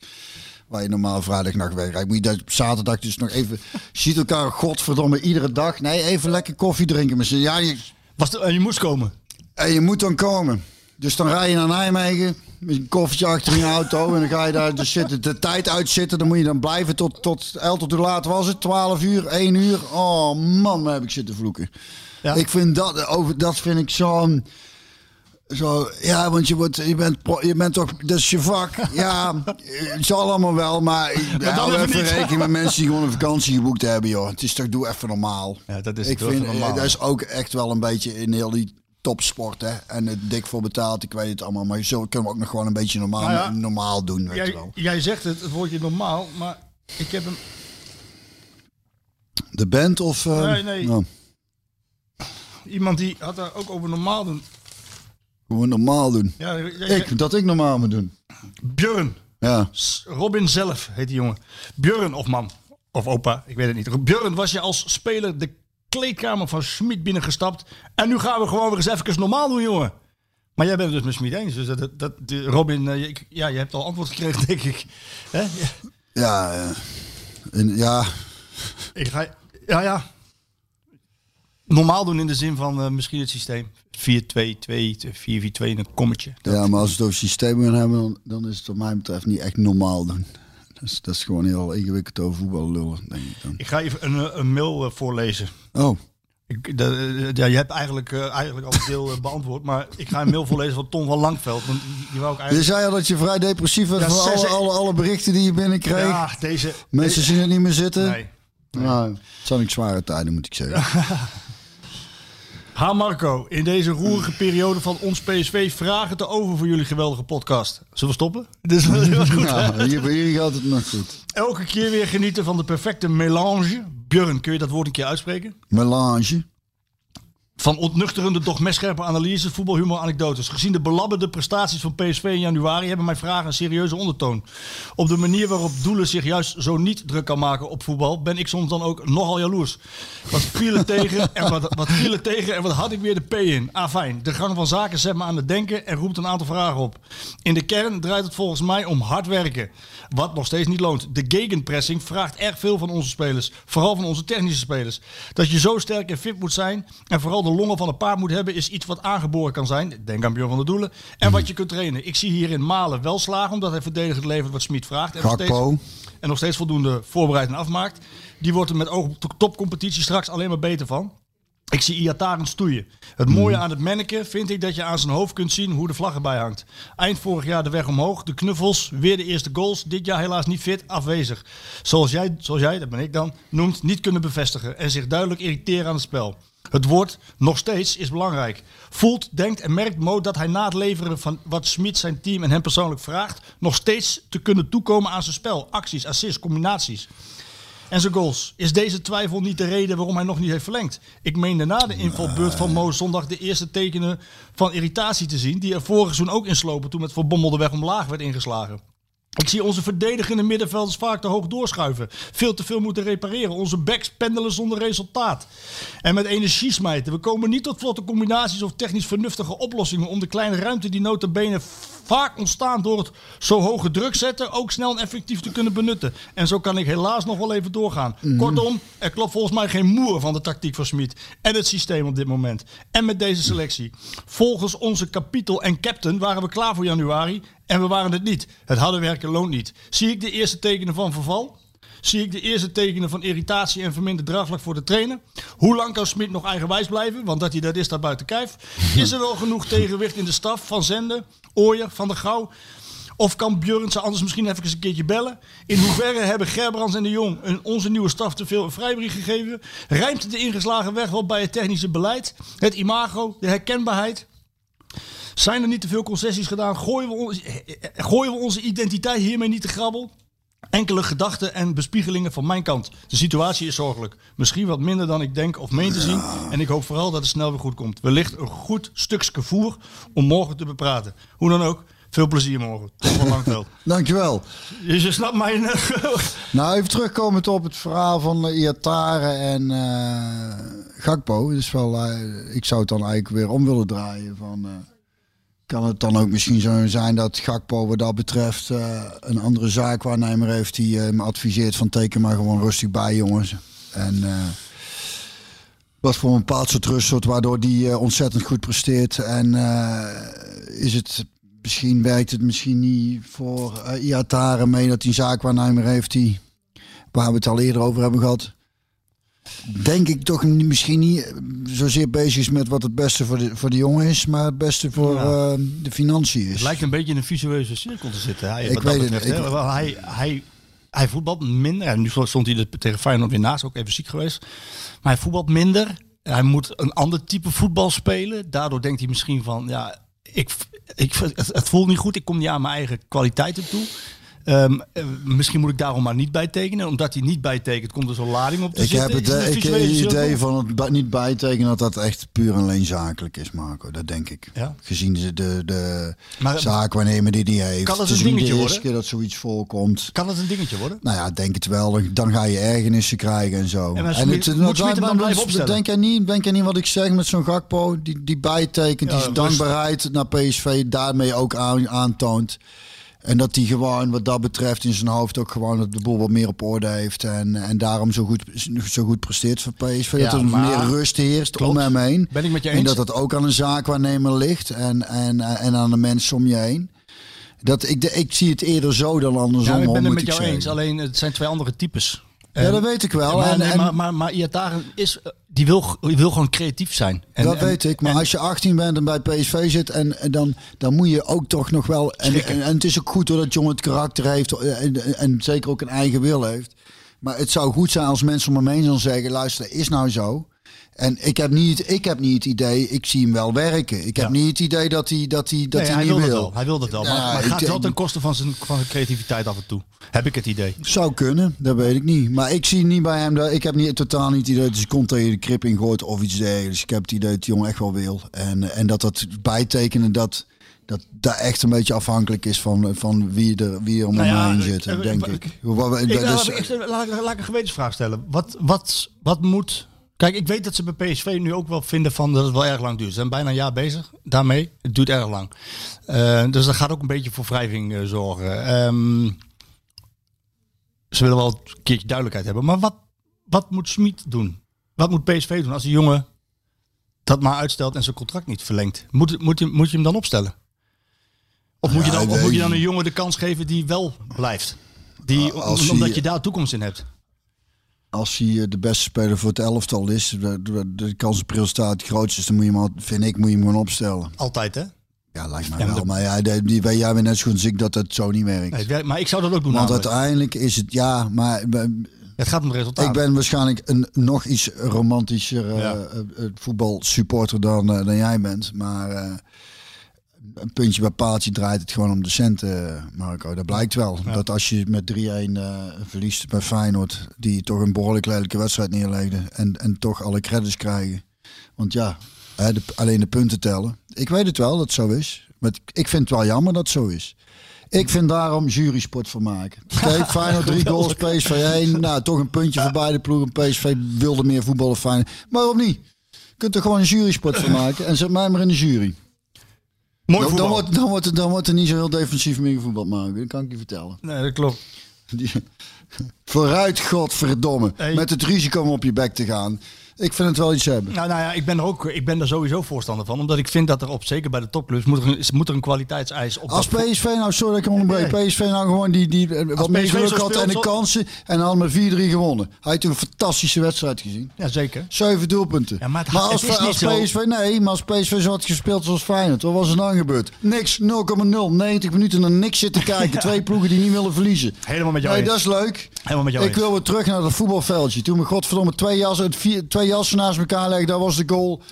waar je normaal vrijdagnacht wegrijdt. Moet je dat op zaterdag dus nog even... Je ziet elkaar godverdomme iedere dag. Nee, even lekker koffie drinken. z'n- Ja, je, Was de, en je moest komen. en je moet dan komen. Dus dan rij je naar Nijmegen met een koffertje achter in je auto. En dan ga je daar dus zitten, de tijd uitzitten. Dan moet je dan blijven tot, tot, tot hoe laat was het? 12 uur, 1 uur. Oh man, heb ik zitten vloeken. Ja. Ik vind dat, over, dat vind ik zo'n... Zo, ja, want je, wordt, je, bent, je bent toch, dat is je vak. Ja, het zal allemaal wel, maar ik dan hou even niet. rekening met mensen die gewoon een vakantie geboekt hebben, joh. Het is toch, doe even normaal. Ja, dat is ik vind, normaal. eh, dat is ook echt wel een beetje in heel die topsport, hè. En het dik voor betaald, ik weet het allemaal. Maar zo kunnen we ook nog gewoon een beetje normaal, Nou ja, normaal doen, weet je Jij, wel. jij zegt het, het woordje normaal, maar ik heb hem... De band of... eh, Nee, nee. nou, Iemand die had daar ook over normaal doen. gewoon normaal doen. Ja, jij- jij- Ik, dat ik normaal moet doen. Björn. Ja. Robin zelf heet die jongen. Björn of man. Of opa, ik weet het niet. Björn was je als speler de kleedkamer van Schmid binnengestapt. En nu gaan we gewoon weer eens even normaal doen, jongen. Maar jij bent het dus met Schmid eens. Dus dat, dat, Robin, eh, ja, je hebt al antwoord gekregen, denk ik. Hè? Ja, Ja, eh, en, ja, ik ga, ja, ja. normaal doen in de zin van eh, misschien het systeem 4-2-2, 4-4-2 in een kommetje. Dat- Ja, maar als we het over systeem gaan hebben, dan, dan is het wat mij betreft niet echt normaal doen. Dat is, dat is gewoon heel ingewikkeld over voetbal lullen, denk ik dan. Ik ga even een, eh, een mail eh, voorlezen. Oh, Ik, de, eh, ja, je hebt eigenlijk, eigenlijk al een deel eh, beantwoord, maar ik ga een mail voorlezen van Ton van Langveld. Want die, wou ik je eigenlijk... zei al dat je vrij depressief was Ja, van alle, alle, alle berichten die je binnenkreeg. Ja, deze... Mensen zien het niet meer zitten. Nee. Nou, het zijn ook zware tijden, moet ik zeggen. Ha Marco, in deze roerige periode van ons PSV vragen te over voor jullie geweldige podcast. Zullen we stoppen? Was goed. Nou, hier, hier gaat het nog goed. Elke keer weer genieten van de perfecte melange. Björn, kun je dat woord een keer uitspreken? Melange. Van ontnuchterende, doch messcherpe analyses, voetbalhumor, anekdotes. Gezien de belabberde prestaties van PSV in januari hebben mijn vragen een serieuze ondertoon. Op de manier waarop Doelen zich juist zo niet druk kan maken op voetbal, ben ik soms dan ook nogal jaloers. Wat viel er tegen en wat, wat viel tegen en wat had ik weer de P in? Ah fijn, de gang van zaken zet me aan het denken en roept een aantal vragen op. In de kern draait het volgens mij om hard werken. Wat nog steeds niet loont. De gegenpressing vraagt erg veel van onze spelers. Vooral van onze technische spelers. Dat je zo sterk en fit moet zijn. En vooral longen van een paard moet hebben. Is iets wat aangeboren kan zijn. Denk aan Björn van der Doelen. En wat je kunt trainen. Ik zie hier in Malen wel slagen. Omdat hij verdedigend levert wat Smit vraagt. En nog, steeds, en nog steeds voldoende voorbereid en afmaakt. Die wordt er met oog op de topcompetitie straks alleen maar beter van. Ik zie Iataren stoeien. Het mooie aan het manneke vind ik dat je aan zijn hoofd kunt zien hoe de vlag erbij hangt. Eind vorig jaar de weg omhoog, de knuffels, weer de eerste goals. Dit jaar helaas niet fit, afwezig. Zoals jij, zoals jij dat ben ik dan, noemt niet kunnen bevestigen en zich duidelijk irriteren aan het spel. Het woord nog steeds is belangrijk. Voelt, denkt en merkt Mo dat hij na het leveren van wat Smit zijn team en hem persoonlijk vraagt, nog steeds te kunnen toekomen aan zijn spel. Acties, assists, combinaties en zijn goals. Is deze twijfel niet de reden waarom hij nog niet heeft verlengd? Ik meende na de invalbeurt van Mo zondag de eerste tekenen van irritatie te zien... die er vorig seizoen ook inslopen toen met Van Bommel de weg omlaag werd ingeslagen. Ik zie onze verdedigende middenvelders vaak te hoog doorschuiven. Veel te veel moeten repareren. Onze backs pendelen zonder resultaat. En met energie smijten. We komen niet tot vlotte combinaties of technisch vernuftige oplossingen... om de kleine ruimte die notabene vaak ontstaan door het zo hoge druk zetten... ook snel en effectief te kunnen benutten. En zo kan ik helaas nog wel even doorgaan. Kortom, er klopt volgens mij geen moer van de tactiek van Smit... en het systeem op dit moment. En met deze selectie. Volgens onze kapitel en captain waren we klaar voor januari... En we waren het niet. Het harde werken loont niet. Zie ik de eerste tekenen van verval? Zie ik de eerste tekenen van irritatie en verminderd draagvlak voor de trainer? Hoe lang kan Smit nog eigenwijs blijven? Want dat hij dat is, staat buiten kijf. Is er wel genoeg tegenwicht in de staf van Zende, Ooyer, Van der Gouw? Of kan Björn ze anders misschien even een keertje bellen? In hoeverre hebben Gerbrands en de Jong een, onze nieuwe staf te veel een vrijbrief gegeven? Rijmt de ingeslagen weg wel bij het technische beleid? Het imago, de herkenbaarheid? Zijn er niet te veel concessies gedaan? Gooien we, eh, eh, gooien we onze identiteit hiermee niet te grabbel? Enkele gedachten en bespiegelingen van mijn kant. De situatie is zorgelijk. Misschien wat minder dan ik denk of meen te zien. En ik hoop vooral dat het snel weer goed komt. Wellicht een goed stukje voer om morgen te bepraten. Hoe dan ook, veel plezier morgen. Tot van Langveld. Dankjewel. Dus je snapt mijn... Nou, even terugkomend op het verhaal van uh, Iatare en uh, Gakpo. Dus wel, uh, ik zou het dan eigenlijk weer om willen draaien van... Uh, kan het dan ook misschien zo zijn dat Gakpo wat dat betreft uh, een andere zaakwaarnemer heeft die uh, me adviseert van teken maar gewoon rustig bij jongens. En uh, wat voor een bepaald soort rust soort waardoor die ontzettend goed presteert. En is het misschien werkt het misschien niet voor uh, Iatare mee dat hij een zaakwaarnemer heeft die waar we het al eerder over hebben gehad. Denk ik toch misschien niet zozeer bezig is met wat het beste voor de, voor de jongen is, maar het beste voor ja. uh, de financiën is. Het lijkt een beetje in een visueuze cirkel te zitten. Hij, ik weet betreft, het. Ik, hij, hij, hij voetbalt minder. En nu stond hij er tegen Feyenoord weer naast, ook even ziek geweest. Maar hij voetbalt minder. Hij moet een ander type voetbal spelen. Daardoor denkt hij misschien van, ja, ik, ik, het, het voelt niet goed. Ik kom niet aan mijn eigen kwaliteiten toe. Um, uh, misschien moet ik daarom maar niet bijtekenen. Omdat hij niet bijtekent, komt er zo'n lading op te ik zitten. Heb het, het ik heb het idee van het niet bijtekenen dat dat echt puur en alleen zakelijk is, Marco. Dat denk ik. Ja? Gezien de, de, de maar, die hij heeft. Kan het, het een dingetje de worden? eerste keer dat zoiets voorkomt. Kan het een dingetje worden? Nou ja, denk het wel. Dan ga je ergernissen krijgen en zo. En, en het, moet dan, dan blijven opstellen? Denk jij niet, denk jij niet wat ik zeg met zo'n Gakpo? Die, die bijtekent, ja, die zijn dankbaarheid naar PSV daarmee ook aan, aantoont. En dat hij gewoon wat dat betreft in zijn hoofd ook gewoon de boel wat meer op orde heeft. En, en daarom zo goed, zo goed presteert voor PSV. Ja, dat er meer rust heerst Klopt. om hem heen. Ben ik met je En eens. dat dat ook aan een zaakwaarnemer ligt. En, en, en aan de mensen om je heen. Dat, ik, de- ik zie het eerder zo dan andersom. Ja, ik ben het met jou zeggen. eens. Alleen het zijn twee andere types. Ja, En- dat weet ik wel. maar, en, nee, en- maar, maar, maar Iataren is, die wil, die wil gewoon creatief zijn. En, dat en- weet ik. Maar en- als je 18 bent en bij PSV zit, en, en dan, dan moet je ook toch nog wel. En, en, het is ook goed hoor, dat jongen het karakter heeft eh, en, en zeker ook een eigen wil heeft. Maar het zou goed zijn als mensen om me heen dan zeggen: luister, is nou zo. En ik heb, niet, ik heb niet het idee, ik zie hem wel werken. Ik heb Ja. niet het idee dat hij, dat hij, dat Nee, hij, hij niet wil wil. dat wel. Hij wil dat wel. Maar, maar het ik gaat wel ten koste van zijn, van zijn creativiteit af en toe. Heb ik het idee. Zou kunnen, dat weet ik niet. Maar ik zie niet bij hem, dat, ik heb niet, totaal niet het idee dat hij komt tegen de krip ingooit of iets dergelijks. Ik heb het idee dat die jongen echt wel wil. En, en dat dat bijtekenen dat dat dat echt een beetje afhankelijk is van, van wie, er, wie er om Nou ja, zit, denk ik- dat laat, laat ik een gewetensvraag stellen. Wat, wat, wat moet... Kijk, ik weet dat ze bij PSV nu ook wel vinden van dat het wel erg lang duurt. Ze zijn bijna een jaar bezig daarmee. Het duurt erg lang. Eh, dus dat gaat ook een beetje voor wrijving eh, zorgen. Ehm, ze willen wel een keertje duidelijkheid hebben. Maar wat, wat moet Smit doen? Wat moet PSV doen als die jongen dat maar uitstelt en zijn contract niet verlengt? Moet, moet, je, moet je hem dan opstellen? Of, moet je dan, of moet je dan een jongen de kans geven die wel blijft? Die, Als hij- omdat je daar toekomst in hebt. Als hij eh, de beste speler voor het elftal is, de, de, de kans op resultaat het grootste is, dan moet je hem, vind ik, moet je hem gewoon opstellen. Altijd, hè? Ja, lijkt mij Ja, maar wel. de- Maar ja, die, die, jij bent net zo goed als ik dat het zo niet werkt. Nee, het werkt- maar ik zou dat ook doen. Want namelijk. uiteindelijk is het, ja, maar Het gaat om het resultaat. Ik ben waarschijnlijk een nog iets romantischer eh, Ja. eh, voetbalsupporter dan, dan jij bent. Maar een puntje bij paaltje draait het gewoon om de centen, eh, Marco. Dat blijkt wel. Dat als je met 3-1 eh, verliest bij Feyenoord, die toch een behoorlijk lelijke wedstrijd neerlegden. En, en toch alle credits krijgen. Want ja, hè, de- alleen de punten tellen. Ik weet het wel dat het zo is. Maar ik vind het wel jammer dat het zo is. Ik vind daarom jurysport van maken. Kijk, Feyenoord drie goals, PSV 1. Nou, toch een puntje voor beide ploegen. PSV wilde meer voetballen, Feyenoord. Maar waarom niet? Je kunt er gewoon een jurysport van maken. En zet mij maar in de jury. Mooi Dan, voetbal. dan, wordt, dan, wordt er, dan wordt er niet zo heel defensief meer gevoetbald maken. Dat kan ik je vertellen. Nee, dat klopt. Die- Vooruit, godverdomme. Hey. Met het risico om op je bek te gaan. Ik vind het wel iets hebben. Nou, nou ja, ik ben er ook, ik ben er sowieso voorstander van. Omdat ik vind dat er op, zeker bij de topclubs, moet er een, moet er een kwaliteitseis op. Als PSV nou, sorry dat ik hem onderbreek, Nee. PSV nou gewoon die, die eh, wat meer geluk had speelt en de kansen en dan met 4-3 gewonnen. Hij heeft een fantastische wedstrijd gezien. Ja, zeker. Zeven doelpunten. Ja, maar het- als, niet als PSV, nee, maar als PSV zo had gespeeld zoals Feyenoord, wat was er dan gebeurd? Niks, 0,0, 90 minuten naar niks zitten kijken. Twee ploegen die niet willen verliezen. Helemaal met jou Nee, eens. dat is leuk. Helemaal met jou Ik eens. wil weer terug naar het voetbalveldje. Toen we godverdomme twee het vier, twee jassen naast elkaar legden, dat was de goal.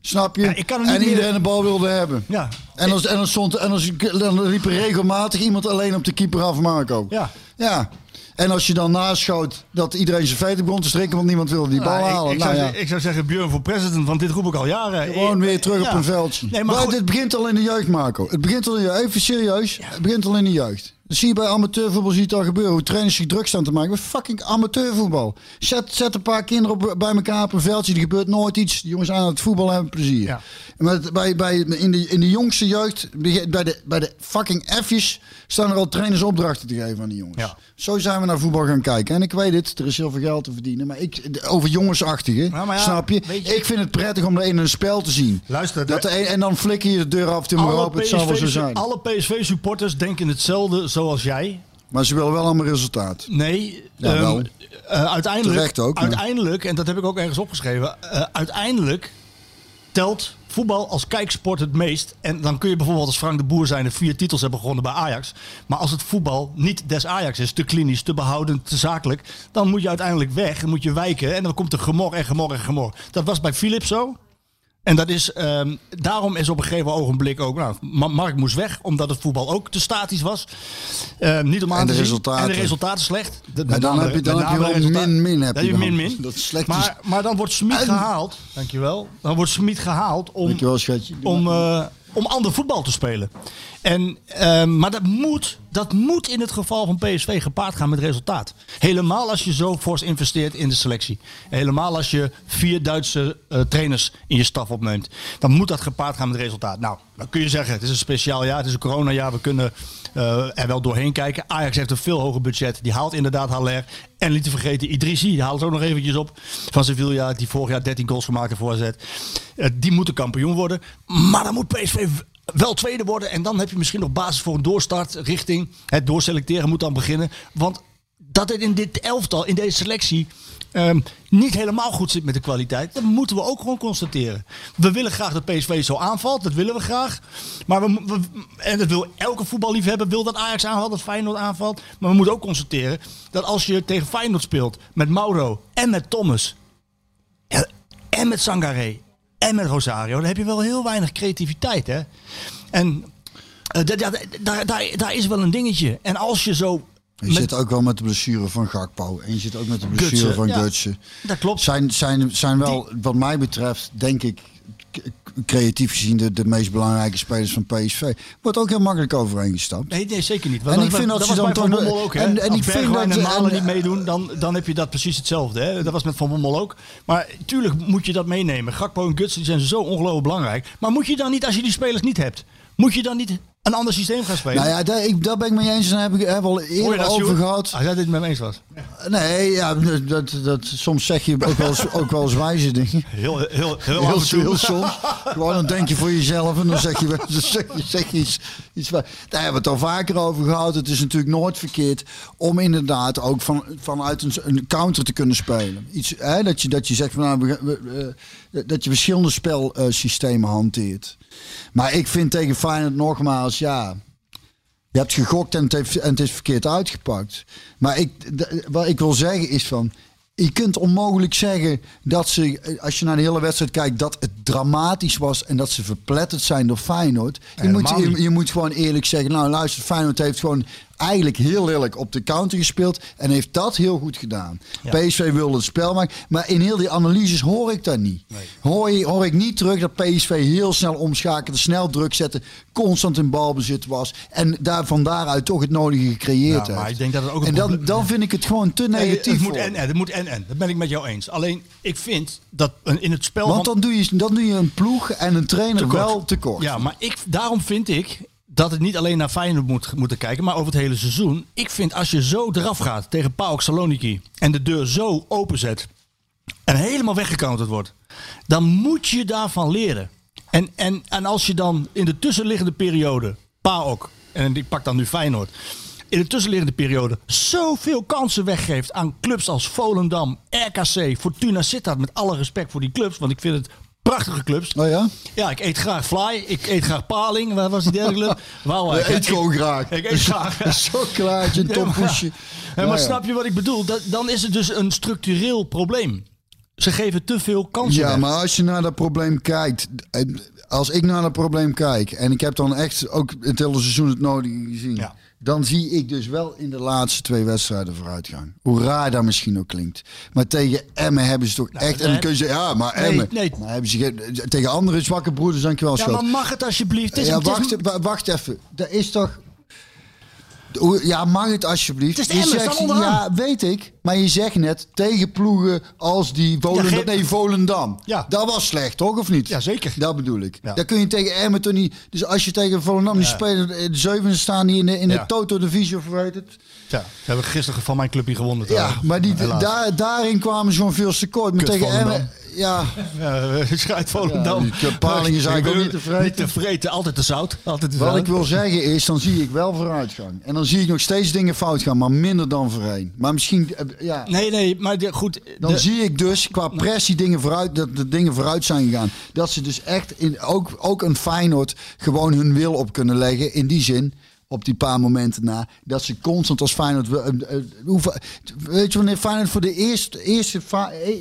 Snap je? Ja, ik kan niet en meer- iedereen de bal wilde hebben. Ja. En dan, en dan, stond, en dan, dan liep er regelmatig iemand alleen op de keeper af, Marco. Ja. Ja. En als je dan naschoot dat iedereen zijn veten begon te strikken, want niemand wilde die bal Nou, halen. ik, nou zou, ja. ik zou zeggen, Björn voor president, want dit roep ik al jaren. Gewoon weer terug Ja. op een veldje. Nee, maar dit begint al in de jeugd, Marco. Het begint al in de jeugd. Even serieus. Het begint al in de jeugd. Dat zie je bij amateurvoetbal zie je het al gebeuren. Hoe trainers zich druk staan te maken. Met fucking amateurvoetbal. Zet, zet een paar kinderen op, bij elkaar op een veldje. Er gebeurt nooit iets. Die jongens aan het voetbal hebben plezier. Ja. Maar bij, bij, in, de, in de jongste jeugd, bij de, bij de fucking F'jes, staan er al trainers opdrachten te geven aan die jongens. Ja. Zo zijn we naar voetbal gaan kijken. En ik weet het, er is heel veel geld te verdienen. Maar ik, over jongensachtige, Nou, maar ja, snap je? Ik vind het prettig om er in een spel te zien. Luister, Dat de- de en dan flikker je de deur af, timmer alle op, het zal wel zo zijn. alle PSV-supporters denken hetzelfde zoals jij. Maar ze willen wel allemaal resultaat. Nee, Ja, ehm, wel. eh, uiteindelijk, Terecht ook, uiteindelijk, en dat heb ik ook ergens opgeschreven, eh, uiteindelijk telt voetbal als kijksport het meest. En dan kun je bijvoorbeeld als Frank de Boer zijn en vier titels hebben gewonnen bij Ajax. Maar als het voetbal niet des Ajax is, te klinisch, te behoudend, te zakelijk, dan moet je uiteindelijk weg en moet je wijken. En dan komt er gemor en gemor en gemor. Dat was bij Philips zo. En dat is, ehm, daarom is op een gegeven ogenblik ook, nou, Ma- Mark moest weg, omdat het voetbal ook te statisch was. Ehm, niet om aan En de te resultaten. En de resultaten slecht. De- dan met name heb je- dan heb je wel min-min heb Dan je heb dan. min-min. Dat is slecht. Maar, maar dan wordt Smit En- gehaald, dankjewel, dan wordt Smit gehaald om, Dankjewel, schatje. om, eh, om ander voetbal te spelen. En, ehm, maar dat moet, dat moet in het geval van PSV gepaard gaan met resultaat. Helemaal als je zo fors investeert in de selectie. Helemaal als je vier Duitse eh, trainers in je staf opneemt. Dan moet dat gepaard gaan met resultaat. Nou, dan kun je zeggen, het is een speciaal jaar, het is een coronajaar. We kunnen eh, er wel doorheen kijken. Ajax heeft een veel hoger budget. Die haalt inderdaad Haller. En niet te vergeten, Idrissi, die haalt ook nog eventjes op van Sevilla. Die vorig jaar 13 goals gemaakt heeft voorzet. Eh, die moeten kampioen worden. Maar dan moet PSV wel tweede worden. En dan heb je misschien nog basis voor een doorstart richting het doorselecteren moet dan beginnen. Want dat het in dit elftal, in deze selectie, ehm, niet helemaal goed zit met de kwaliteit. Dat moeten we ook gewoon constateren. We willen graag dat PSV zo aanvalt. Dat willen we graag. Maar we, en dat wil elke voetballiefhebber wil dat Ajax aanvalt, dat Feyenoord aanvalt. Maar we moeten ook constateren dat als je tegen Feyenoord speelt met Mauro en met Thomas en met Sangaré en met Rosario, dan heb je wel heel weinig creativiteit. Hè? En da- daar, daar, daar is wel een dingetje. En als je zo. Je met- zit ook wel met de blessure van Gakpo. En je zit ook met de blessure Gutsen, van ja. Gutsen. Dat klopt. Zijn, zijn, zijn wel, wat mij betreft, denk ik, creatief gezien de, de meest belangrijke spelers van PSV. Wordt ook heel makkelijk overeengestapt. Nee, nee, zeker niet. En Want ik vind dat dat ze dan toch- Bommel ook. Hè? en- en ik vind dat- en Malen en- niet meedoen, dan, dan heb je dat precies hetzelfde. Hè? Dat was met Van Bommel ook. Maar tuurlijk moet je dat meenemen. Gakpo en Guts die zijn zo ongelooflijk belangrijk. Maar moet je dan niet, als je die spelers niet hebt, moet je dan niet een ander systeem gaan spelen? Nou ja, daar, ik, daar ben ik mee eens. En daar heb ik we al eerder dat, over Sjoerd? gehad. Als jij dit met me eens was. Nee, ja, dat, dat, soms zeg je ook wel eens, ook wel eens wijze dingen. Heel, heel, heel, Heel, toe. heel soms. Gewoon dan denk je voor jezelf en dan zeg je, dan zeg je, zeg je iets, iets waar. Daar hebben we het al vaker over gehad. Het is natuurlijk nooit verkeerd om inderdaad ook van, vanuit een, een counter te kunnen spelen. Iets, hè, dat, je, dat je zegt van nou, we- we- we- dat je verschillende spelsystemen hanteert. Maar ik vind tegen Feyenoord nogmaals, ja. Je hebt gegokt en het, heeft, en het is verkeerd uitgepakt. Maar ik, wat ik wil zeggen is van. Je kunt onmogelijk zeggen dat ze, als je naar de hele wedstrijd kijkt, dat het dramatisch was en dat ze verpletterd zijn door Feyenoord. Je, moet, je, je moet gewoon eerlijk zeggen, nou luister, Feyenoord heeft gewoon eigenlijk heel lelijk op de counter gespeeld en heeft dat heel goed gedaan. PSV wilde het spel maken, maar in heel die analyses hoor ik dat niet. Hoor, je, hoor ik niet terug dat PSV heel snel omschakelde, snel druk zette, constant in balbezit was en daar van daaruit toch het nodige gecreëerd Ja, maar ik denk dat het ook en dan, dan vind ik het gewoon te Nee, negatief. het moet en en. Het moet en en. Dat ben ik met jou eens. Alleen, ik vind dat in het spel Want dan doe, je, dan doe je een ploeg en een trainer Tekort. wel tekort. Ja, maar ik, daarom vind ik dat het niet alleen naar Feyenoord moet moeten kijken, maar over het hele seizoen. Ik vind als je zo eraf gaat tegen PAOK Saloniki en de deur zo openzet en helemaal weggecounterd wordt, dan moet je daarvan leren. En, en, en als je dan in de tussenliggende periode, PAOK, en ik pak dan nu Feyenoord, in de tussenliggende periode zoveel kansen weggeeft aan clubs als Volendam, RKC, Fortuna Sittard, met alle respect voor die clubs, want ik vind het prachtige clubs. Oh ja? Ja, ik eet graag fly. Ik eet graag paling. Waar was die derde club? Wauw, Je eet gewoon graag. Ik eet graag. Een chocolaatje, een Ja, maar- tompoesje. Ja, maar ja. snap je wat ik bedoel? Dat, dan is het dus een structureel probleem. Ze geven te veel kansen Ja, weg. maar als je naar dat probleem kijkt. Als ik naar dat probleem kijk. En ik heb dan echt ook het hele seizoen het nodige gezien. Ja. Dan zie ik dus wel in de laatste twee wedstrijden vooruitgang. Hoe raar dat misschien ook klinkt. Maar tegen Emmen hebben ze toch echt... En dan kun je zeggen, ja, maar Nou, Nee, Emmen. nee. Maar hebben ze tegen andere zwakke broeders, dankjewel, Ja, maar mag het alsjeblieft? Het is, ja, wacht, wa- wacht even. Dat is toch... Ja, mag het alsjeblieft? Het is Je zegt, ja, weet ik. Maar je zegt net tegen ploegen als die Volendam. nee, Volendam. Ja. Dat was slecht, toch? Of niet? Ja, zeker. Dat bedoel ik. Ja. Daar kun je tegen Emmen toch niet... Dus als je tegen Volendam die spelen... De zevende staan die in de, in de Toto-divisie of hoe heet het? Ja, ze hebben gisteren van mijn clubje gewonnen. Ja, maar die, daar, daarin kwamen ze gewoon veel te kort. Maar tegen. Emmen... Ja, Ja, schrijt Volendam. Ja, die Paling is eigenlijk ook niet te vreten. Niet te vreten, altijd te zout. Altijd te Wat zout. ik wil zeggen is, dan zie ik wel vooruitgang. En dan zie ik nog steeds dingen fout gaan, maar minder dan voorheen. Maar misschien, eh, ja, Nee, nee, maar de- goed. dan de- zie ik dus qua pressie dingen vooruit, dat de dingen vooruit zijn gegaan. Dat ze dus echt, in, ook, ook een Feyenoord, gewoon hun wil op kunnen leggen. In die zin, op die paar momenten na, dat ze constant als Feyenoord... eh, eh, weet je wanneer Feyenoord voor de eerste, eerste,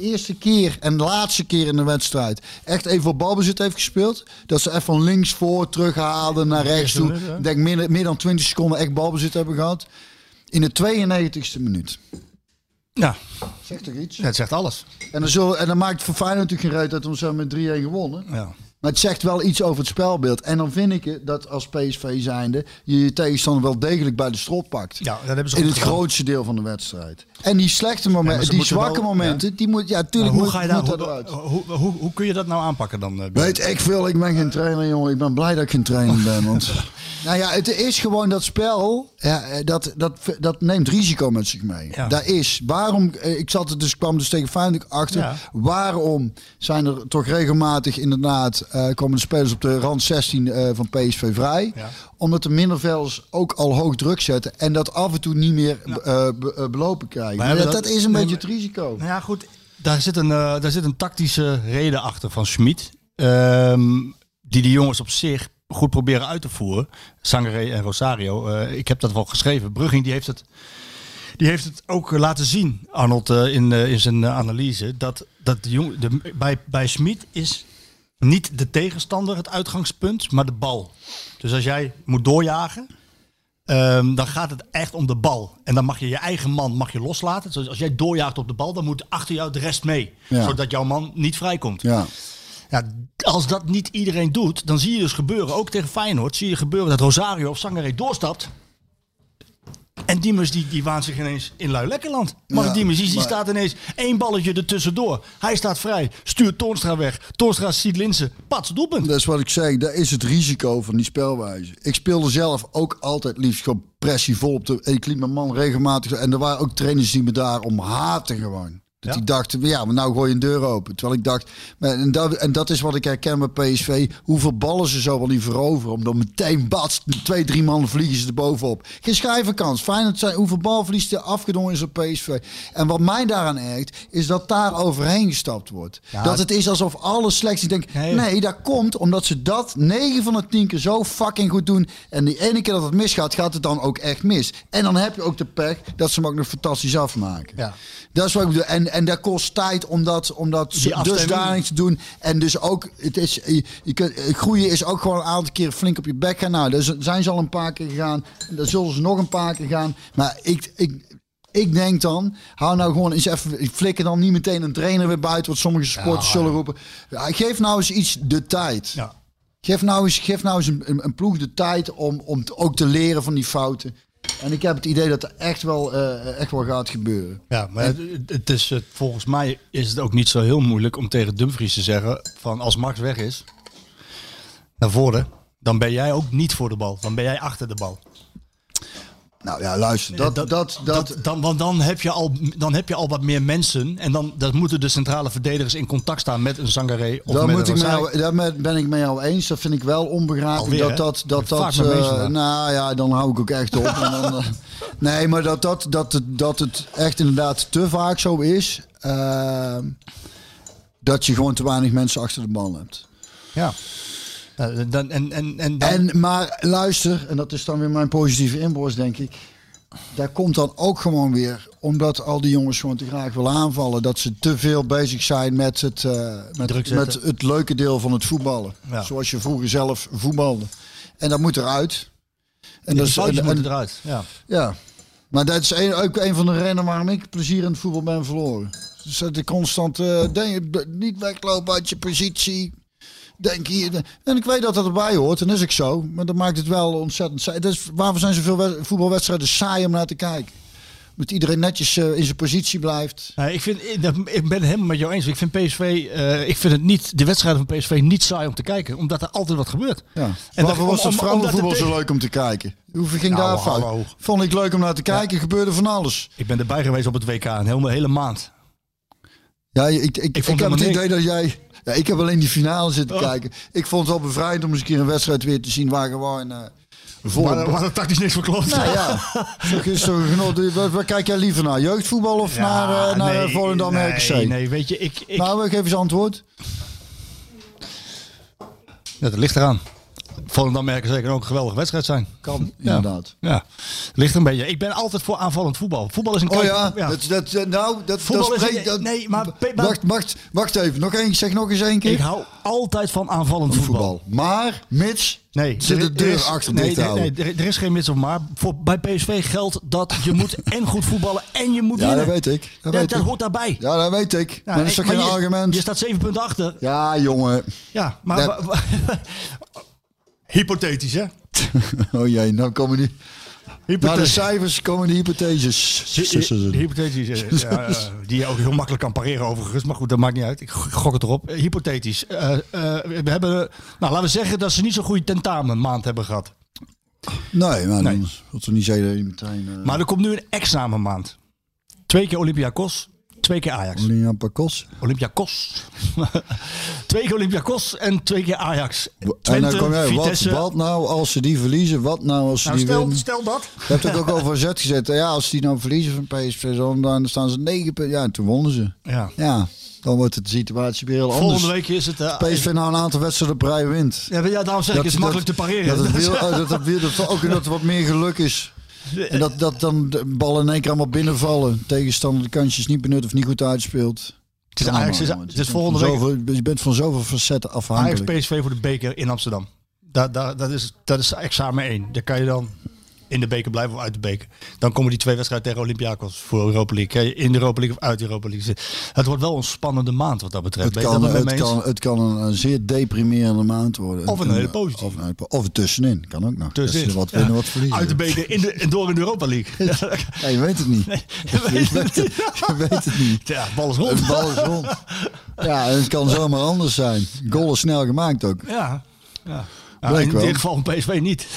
eerste keer en de laatste keer in de wedstrijd... echt even op balbezit heeft gespeeld? Dat ze even van links voor terughaalden naar rechts toe. Ik denk meer, meer dan 20 seconden echt balbezit hebben gehad. In de 92e minuut. Ja, Zeg toch iets? het zegt alles. En dan, zullen, en dan maakt het voor Feyenoord natuurlijk geen reet dat we zo met 3-1 gewonnen. Ja. Maar het zegt wel iets over het spelbeeld. En dan vind ik dat als PSV zijnde je je tegenstander wel degelijk bij de strot pakt. Ja, dat hebben ze in het gedaan. grootste deel van de wedstrijd. En die slechte Ja, momenten, die zwakke wel- momenten, die moet, ja, tuurlijk hoe, moet, ga je daar, hoe, dat eruit. hoe, hoe, hoe kun je dat nou aanpakken dan? eh, Weet ik veel, ik ben geen trainer, jongen. Ik ben blij dat ik geen trainer ben. Want, nou ja, het is gewoon dat spel, ja, eh, dat, dat, dat neemt risico met zich mee. Ja. Daar is. Waarom, eh, ik zat er dus, kwam dus tegen Feyenoord achter. Ja. Waarom zijn er toch regelmatig inderdaad, eh, komen de spelers op de rand 16 eh, van PSV vrij? Ja. Omdat de middenvelders ook al hoog druk zetten en dat af en toe niet meer be- belopen krijgen. Maar dat, dat- is een nee, beetje het risico. Nou ja, goed. Daar zit een, daar zit een tactische reden achter van Schmid. ehm, die die jongens op zich goed proberen uit te voeren. Sangare en Rosario. eh, ik heb dat wel geschreven. Brugging die heeft het, die heeft het ook eh, laten zien, Arnold, eh, in, in zijn analyse. Dat, dat de jong, de, bij, bij Schmid is niet de tegenstander het uitgangspunt, maar de bal. Dus als jij moet doorjagen, Ehm, dan gaat het echt om de bal. En dan mag je je eigen man mag je loslaten. Dus als jij doorjaagt op de bal, dan moet achter jou de rest mee. Ja. Zodat jouw man niet vrijkomt. Ja. Ja, als dat niet iedereen doet, dan zie je dus gebeuren, ook tegen Feyenoord, zie je gebeuren dat Rosario of Sangaré doorstapt. En Diemers die, die waant zich ineens in Lui-Lekkerland. Maar Ja, Diemers die, maar- staat ineens één balletje ertussendoor. Hij staat vrij, stuurt Toornstra weg. Toornstra ziet Linsen, pats, doelpunt. Dat is wat ik zeg, dat is het risico van die spelwijze. Ik speelde zelf ook altijd liefst gewoon pressie vol op de... Ik liet mijn man regelmatig... En er waren ook trainers die me daar om haatten gewoon. Dat Ja? die dachten, ja, maar nou gooi je een deur open. Terwijl ik dacht, en dat, en dat is wat ik herken bij PSV. Hoeveel ballen ze zo wel niet veroveren. Om dan meteen, bats, twee, drie man vliegen ze er bovenop. Geen schijvenkans. Fijn dat zijn hoeveel balverlies er afgedwongen is op PSV. En wat mij daaraan ergt, is dat daar overheen gestapt wordt. Ja, dat het is alsof alles slecht is. Ik denk, Nee. nee, dat komt omdat ze dat 9 van de 10 keer zo fucking goed doen. En die ene keer dat het misgaat, gaat het dan ook echt mis. En dan heb je ook de pech dat ze hem ook nog fantastisch afmaken. Ja. Dat is wat ik bedoel. En, en dat kost tijd om dat, om dat dusdanig te doen. En dus ook, het is, je, je kunt, groeien is ook gewoon een aantal keer flink op je bek gaan. Nou, daar zijn ze al een paar keer gegaan. Daar zullen ze nog een paar keer gaan. Maar ik, ik, ik denk dan, hou nou gewoon eens even, ik flikker dan niet meteen een trainer weer buiten, wat sommige supporters zullen roepen. Ja, geef nou eens iets de tijd. Ja. Geef nou eens, geef nou eens een, een, ploeg de tijd om, om ook te leren van die fouten. En ik heb het idee dat er echt wel, eh, echt wel gaat gebeuren. Ja, maar het, het is, eh, volgens mij is het ook niet zo heel moeilijk om tegen Dumfries te zeggen van als Max weg is, naar voren, dan ben jij ook niet voor de bal. Dan ben jij achter de bal. Nou ja, luister, dat, dat, dat, dat- dan, want dan heb, je al, dan heb je al wat meer mensen. En dan dat moeten de centrale verdedigers in contact staan met een Zangaré of Daar, met moet een ik daar ben ik met jou eens. Dat vind ik wel onbegrijpelijk. Dat dat, dat, dat eh, daar. nou ja, dan hou ik ook echt op. En dan, eh, nee, maar dat, dat, dat, het, dat het echt inderdaad te vaak zo is. eh, dat je gewoon te weinig mensen achter de bal hebt. Ja. Ja, dan, en, en, en, dan, En, maar luister, en dat is dan weer mijn positieve inborst, denk ik. Daar komt dan ook gewoon weer, omdat al die jongens gewoon te graag willen aanvallen, dat ze te veel bezig zijn met het, eh, met, met het leuke deel van het voetballen. Ja. Zoals je vroeger zelf voetbalde. En dat moet eruit. En de dat is, en- eruit. Ja. ja. Maar dat is een, ook een van de redenen waarom ik plezier in het voetbal ben verloren. Dus dat ik constant eh, denk, niet weglopen uit je positie. Denk hier. En ik weet dat dat erbij hoort, en dat is ik zo. Maar dat maakt het wel ontzettend saai. Dat is, waarvoor zijn zoveel wed- voetbalwedstrijden saai om naar te kijken? Omdat iedereen netjes eh, in zijn positie blijft. Ik, vind, ik ben het helemaal met jou eens. Ik vind PSV, eh, ik vind het niet, de wedstrijden van PSV niet saai om te kijken. Omdat er altijd wat gebeurt. Ja. En waarvoor was om- vrouwenvoetbal het zo leuk om te kijken? Hoeveel ging Nou, daar fout? hallo. Vond ik leuk om naar te kijken. Gebeurde van alles. Ik ben erbij geweest op het WK, een hele, hele maand. Ja, ik, ik, ik, vond heb het idee dat jij... Ja, ik heb alleen die finale zitten Oh. kijken. Ik vond het wel bevrijdend om eens een keer een wedstrijd weer te zien waar gewoon... eh vol... Waar, waar tactisch niks voor klopt. Nou ja, zo, zo, genot- waar, kijk jij liever naar? Jeugdvoetbal of naar, uh, naar nee, Volendam nee, RKC? Nee, weet je, ik, ik, Nou, geef eens antwoord. ja, dat ligt eraan. Volendam merken zeker ook een geweldige wedstrijd zijn. Kan, Ja. inderdaad. Ja, ligt een beetje. Ik ben altijd voor aanvallend voetbal. Voetbal is een Oh ja, Dat, dat, nou, dat, Voetbal dat is een- nee, maar- maar- wacht, wacht, wacht even. Nog één, zeg nog eens één keer. Ik hou altijd van aanvallend voetbal. voetbal. Maar, mits, Nee, zit er- de deur er is- achter nee, nee, nee, er, is geen mits of maar. Voor, bij PSV geldt dat je moet en goed voetballen en je moet Ja, winnen. dat weet ik. Dat Ja, weet dat ik. hoort daarbij. Ja, dat weet ik. Ja, maar dat is toch geen je- argument? Je staat zeven punten achter. Ja, jongen. Ja, maar... Ja. Hypothetisch, hè? Oh jee, nou komen die... Na de cijfers komen de hypotheses. Hypothetisch, eh, ja, eh, die je ook heel makkelijk kan pareren overigens. Maar goed, dat maakt niet uit. Ik gok het erop. Eh, Hypothetisch. Eh, eh, we hebben, nou laten we zeggen dat ze niet zo'n goede tentamenmaand hebben gehad. Nee, maar Nee. toch niet je meteen... eh Maar er komt nu een examenmaand. Twee keer Olympiakos, twee keer Ajax. Pakos. Olympiakos. twee keer Olympiakos en twee keer Ajax. En dan kom jij, wat, wat nou als ze die verliezen? Wat nou als ze Nou, die stel, winnen? stel dat. Je hebt ook, ook over zet gezet. Ja, als die nou verliezen van PSV, dan, dan staan ze negen punten. Ja, en toen wonnen ze. Ja. Ja, dan wordt de situatie weer heel anders. Volgende week is het... eh, PSV nou een aantal wedstrijden op rij wint. Ja, ja, daarom zeg ik, het is makkelijk te pareren. Dat, het weer, oh, dat, het weer, dat, ook dat er wat meer geluk is. En dat, dat dan de ballen in één keer allemaal binnenvallen. Tegenstander de kansjes niet benut of niet goed uitspeelt. Het is, Ajax, is, Allemaal, het je is bent volgende van week zoveel- je bent van zoveel facetten Ajax afhankelijk. PSV voor de beker in Amsterdam. Da, da, dat, is, dat is examen 1. Daar kan je dan in de beker blijven of uit de beker. Dan komen die twee wedstrijden tegen Olympiakos voor Europa League. In de Europa League of uit de Europa League. Het wordt wel een spannende maand wat dat betreft. Het kan, dat het, kan, het kan een, een zeer deprimerende maand worden. Of een hele kan- positieve. Of, een hele- of een tussenin, kan ook nog. Tussenin. Wat Ja. winnen, wat verliezen. Uit de beker in de, door in de Europa League. Ja, je weet het niet. je weet het niet. Je weet het niet. Ja, bal is rond. Bal is rond. Ja, en het kan zomaar anders zijn. Goal is snel gemaakt ook. Ja. ja. In dit geval van PSV niet.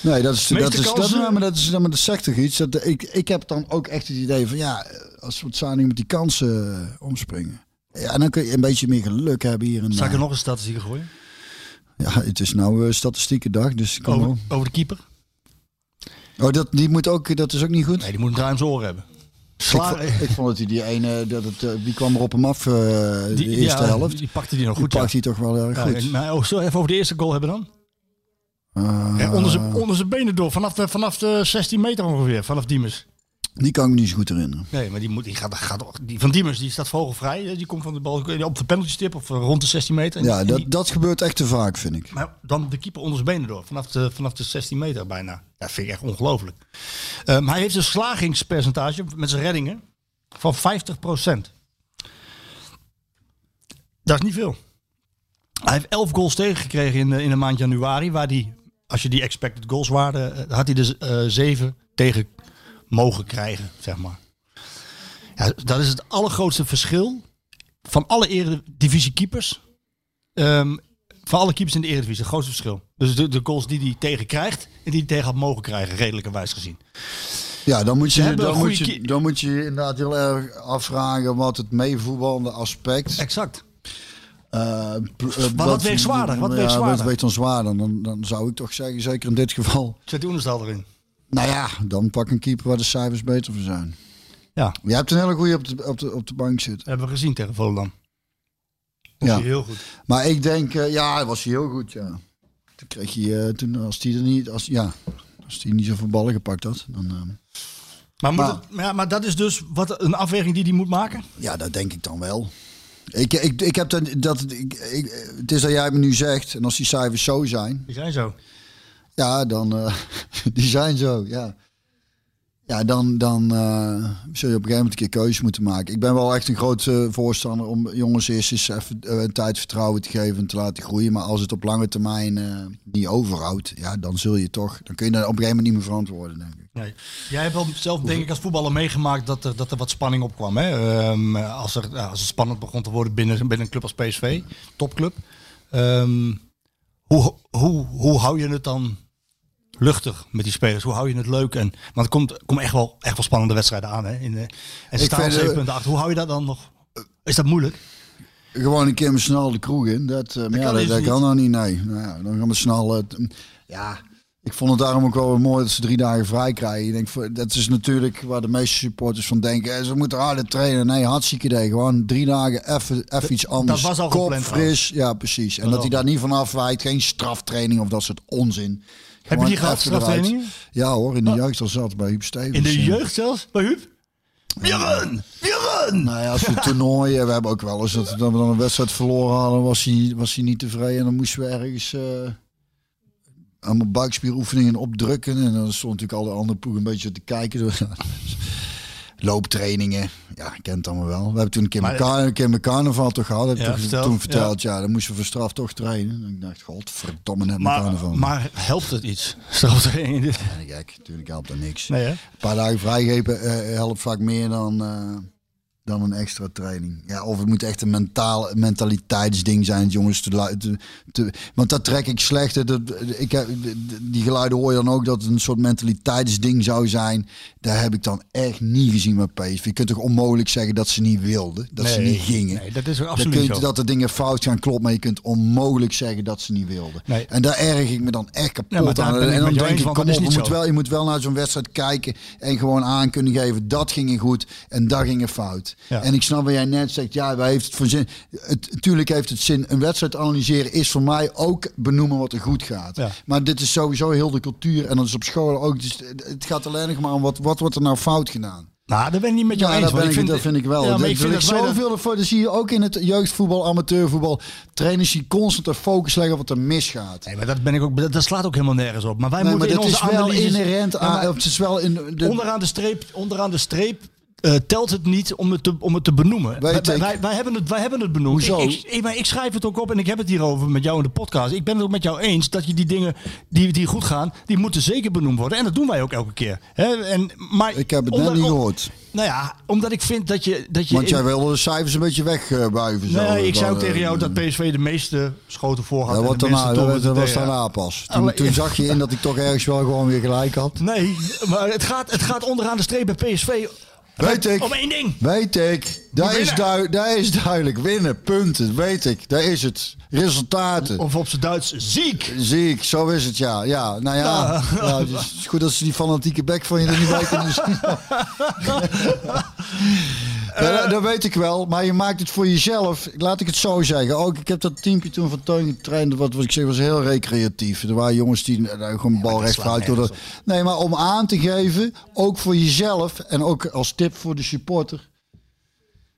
Nee, dat is, dat is, dat, kansen- maar dat is, maar dat zegt toch iets. Dat, ik, ik heb dan ook echt het idee van, ja, als we het Sani met die kansen eh, omspringen. Ja, dan kun je een beetje meer geluk hebben hier en Zal ik er daar. nog een statistiek gooien? Ja, het is nou eh, statistieke dag, dus Over, over de keeper? Oh, dat, die moet ook, dat is ook niet goed? Nee, die moet een zijn oren hebben. Ik, Sla, vond, ik vond dat hij die ene, dat het, eh, die kwam er op hem af, eh, de eerste ja, helft. Die pakte die nog Die goed. ja. pakt hij toch wel erg Ja, goed. en- maar, oh, zullen we even over de eerste goal hebben dan? Eh, Ja, onder, zijn, onder zijn benen door, vanaf de, vanaf de 16 meter ongeveer, vanaf Diemers. Die kan ik me niet zo goed herinneren. Nee, maar die, moet, die, gaat, gaat, die van Diemers die staat vogelvrij. Die komt van de bal op de penaltystip of eh, rond de 16 meter. Ja, die- dat, die- dat gebeurt echt te vaak, vind ik. maar dan de keeper onder zijn benen door, vanaf de, vanaf de 16 meter bijna. Ja, vind ik echt ongelooflijk. Eh, maar hij heeft een slagingspercentage met zijn reddingen van 50% Dat is niet veel. Hij heeft 11 goals tegengekregen in, de- in de maand januari, waar hij, als je die expected goals waarde, eh, had hij er eh 7 tegen mogen krijgen, zeg maar. Ja, dat is het allergrootste verschil van alle eredivisie keepers. Ehm, van alle keepers in de eredivisie, het grootste verschil. Dus de, de goals die hij tegen krijgt en die hij tegen had mogen krijgen, redelijkerwijs gezien. Ja, dan moet je, dan moet je, dan moet je inderdaad heel erg afvragen wat het meevoetballende aspect. Exact. eh, eh, wat weegt zwaarder? Wat ja, weegt zwaarder? Wat weegt dan zwaarder? Dan, dan zou ik toch zeggen, zeker in dit geval. Zet die Oenerstal erin. Nou ja, dan pak een keeper waar de cijfers beter voor zijn. Ja, Je hebt een hele goede op de, op de, op de bank zitten. hebben we gezien tegen Volendam. Was Ja. hij heel goed. Maar ik denk, eh, ja, dat was hij heel goed, ja. Toen kreeg je, eh, toen, als die er niet, als, ja, als die niet zoveel ballen gepakt had, dan... eh, Maar, moet Maar- het- ja, maar dat is dus wat, een afweging die hij moet maken? Ja, dat denk ik dan wel. Ik, ik, ik heb dat, ik, ik, het is dat jij me nu zegt, en als die cijfers zo zijn, Die zijn zo. Ja, dan, eh, die zijn zo, ja. Ja, dan, dan eh, zul je op een gegeven moment een keer keuzes moeten maken. Ik ben wel echt een groot voorstander om jongens eerst eens even een tijd vertrouwen te geven en te laten groeien. Maar als het op lange termijn niet overhoudt, ja, dan zul je toch, dan kun je dat op een gegeven moment niet meer verantwoorden, denk ik. Nee. Jij hebt wel zelf, denk ik, als voetballer meegemaakt dat er, dat er wat spanning opkwam. Hè? Ehm, als, er, als het spannend begon te worden binnen, binnen een club als PSV, topclub. Ehm, hoe, hoe, hoe hou je het dan luchtig met die spelers? Hoe hou je het leuk? En, want er komt, komen echt wel, echt wel spannende wedstrijden aan. Hè? In de, en ze staan eh, 7 punten achter. Hoe hou je dat dan nog? Is dat moeilijk? Gewoon een keer met snel de kroeg in. Dat, eh, maar ja, kan dat, dat kan nou niet, nee. Nou ja, dan gaan we snel... eh, ja, Ik vond het daarom ook wel mooi dat ze drie dagen vrij krijgen. Ik denk, voor- dat is natuurlijk waar de meeste supporters van denken. Ze moeten harder trainen. Nee, hartstikke idee. Gewoon drie dagen even even iets anders. was al Kop gepland fris. Ja, precies. En dat hij daar niet van afwijkt. Geen straftraining of dat soort onzin. Heb je die gehad? Ja hoor, in de jeugd al zat bij Huub Stevens. In de jeugd zelfs? Bij Huub? Björn! Björn! Nou ja, als we toernooien, we hebben ook wel eens dat, we dan een wedstrijd verloren hadden, was hij, was hij niet tevreden. En dan moesten we ergens eh allemaal buikspieroefeningen opdrukken. En dan stond natuurlijk alle andere ploegen een beetje te kijken. Looptrainingen, ja, ik ken het allemaal wel. We hebben toen een keer, Maar- een keer mijn carnaval toch gehad. Heb Ja, toen verteld, ja. dan moesten we voor straf toch trainen. En ik dacht, godverdomme, net mijn carnaval. maar helpt het iets? Straftraining. Ja, gek, natuurlijk helpt dat niks. Nee? Een paar dagen vrijgeven eh, helpt vaak meer dan, eh, dan een extra training. Ja, of het moet echt een mentaal, mentaliteitsding zijn, jongens. Te, te, te- want dat trek ik slecht. Dat, ik heb, die geluiden hoor je dan ook dat het een soort mentaliteitsding zou zijn. Daar heb ik dan echt niet gezien met PSV. Je kunt toch onmogelijk zeggen dat ze niet wilden, dat ze niet gingen. nee, dat is Dan absoluut kun je zo. dat de dingen fout gaan, klopt, maar je kunt onmogelijk zeggen dat ze niet wilden. Nee. En daar erg ik me dan echt kapot aan. En dan denk eens, ik, kom op, je moet, wel, je moet wel naar zo'n wedstrijd kijken en gewoon aan kunnen geven, dat ging goed en dat ging er Ja. En ik snap wat jij net zegt, ja, waar heeft het voor zin? Het, tuurlijk heeft het zin. Een wedstrijd analyseren is voor mij ook benoemen wat er goed gaat. Ja. Maar dit is sowieso heel de cultuur en dat is op school ook. Dus het gaat alleen nog maar om wat, wat wordt er nou fout gedaan. Nou, daar ben ik niet met jou Ja, eens. dat, ik, dat vind ik wel. Ja, maar dat ik vind ik wij zoveel voor. Dat zie je ook in het jeugdvoetbal, amateurvoetbal. Trainers die constant de focus leggen wat er misgaat. Nee, maar dat, ben ik ook, dat, dat slaat ook helemaal nergens op. Maar wij Nee, moeten maar in dat onze is wel inherent Ja, aan. maar Het is wel in de, onderaan de streep, onderaan de streep eh, telt het niet om het te, om het te benoemen. Wij, wij, wij hebben het, wij hebben het benoemd. Hoezo? Ik, ik, ik, maar ik schrijf het ook op en ik heb het hierover met jou in de podcast. Ik ben het ook met jou eens dat je die dingen die, die goed gaan, die moeten zeker benoemd worden. En dat doen wij ook elke keer. Hè? En, maar Ik heb het net niet gehoord. Nou ja, omdat ik vind dat je... Dat je Want jij wilde de cijfers een beetje wegbuiven. zo. Nee, ik zei ook tegen jou eh, dat PSV de meeste schoten voor had. Dat, daarna, was daarna pas. Toen, toen zag je in dat ik toch ergens wel gewoon weer gelijk had. Nee, maar het gaat, het gaat onderaan de streep bij PSV Weet ik. om één ding. Weet ik. Daar is, daar is duidelijk. Winnen, punten. Weet ik. Daar is het. Resultaten. Of op zijn Duits, ziek. Zie ik, zo is het, ja. ja nou ja, ja. dus het is goed dat ze die fanatieke bek van je er niet bij kunnen zien. Ja, dat, dat weet ik wel, maar je maakt het voor jezelf. Laat ik het zo zeggen. Ook, ik heb dat teampje toen van Teun getraind. Wat, wat ik zeg was heel recreatief. Er waren jongens die eh, gewoon bal recht nergens Nee, maar om aan te geven, ook voor jezelf en ook als tip voor de supporter.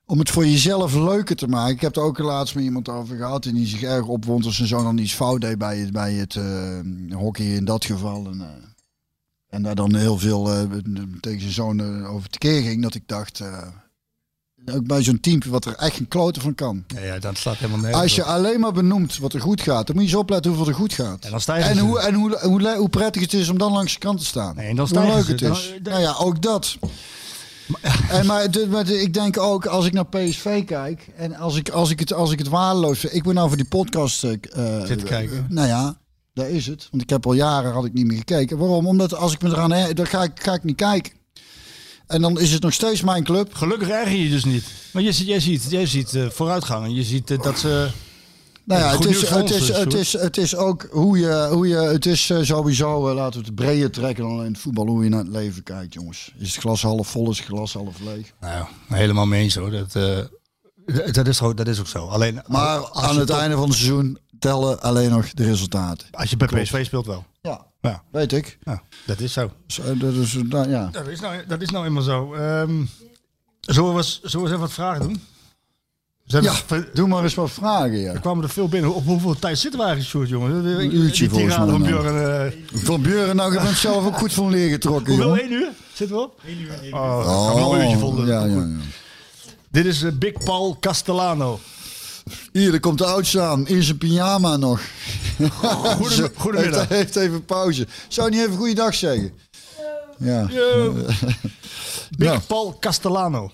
Om het voor jezelf leuker te maken. Ik heb er ook laatst met iemand over gehad. En die zich erg opwond als zijn zoon dan iets fout deed bij het, bij het eh, hockey in dat geval. En, eh, en daar dan heel veel eh, tegen zijn zoon eh, over tekeer ging. Dat ik dacht, eh, ook bij zo'n team wat er echt een klote van kan. Ja, ja, dat slaat helemaal nergens Als je op. alleen maar benoemt wat er goed gaat, dan moet je eens opletten hoeveel er goed gaat. En dan En hoe, en hoe, hoe, prettig het is om dan langs de kant te staan. Nee, en dan hoe leuk het is. Dan- dan- nou ja, ook dat. En maar, de- maar de- ik denk ook, als ik naar PSV kijk... en als ik, als ik, het, als ik het waardeloos vind... Ik moet nou voor die podcast... eh, eh, Zitten kijken. nou ja, daar is het. Want ik heb al jaren had ik niet meer gekeken. Waarom? Omdat als ik me eraan... dan ga ik, ga ik niet kijken. En dan is het nog steeds mijn club. Gelukkig erger je dus niet. Maar je, ziet- jij ziet, jij ziet eh, vooruitgang. En je ziet eh, dat ze... Nou ja, het is, het, is, dus, het, is, het is ook hoe je, hoe je het is eh, sowieso, eh, laten we het breder trekken dan alleen het voetbal, hoe je naar het leven kijkt, jongens. Is het glas half vol, is het glas half leeg? Nou, helemaal mee eens hoor. Dat, eh, dat, is, ook- dat is ook zo. Alleen Maar aan het einde van het seizoen tellen alleen nog de resultaten. Als je bij PSV speelt wel. Ja, weet ik. ja dat is zo. Zo, dat is, nou, ja. Dat is nou, dat is nou eenmaal zo. Ehm zullen, we, eens- zullen we eens even wat vragen doen? Ze ja, doe maar eens wat vragen, ja. Er kwamen er veel binnen. Op hoeveel tijd zitten we eigenlijk, Sjoerd, jongen? Een uurtje Die volgens mij van nou. Björn. eh, Van Buren, nou, je bent zelf ook goed van leer getrokken, hoeveel? één uur? Zitten we op? Eén uur. Oh, Oh, gaan we nog een uurtje vol doen. ja, ja, ja. Dit is eh, Big Paul Castellano. Hier, er komt de oudste aan, in zijn pyjama nog. Zo, goedemiddag. Heeft, heeft even pauze. Zou niet even goeiedag zeggen? Ja. Yo. Big Ja. Paul Castellano.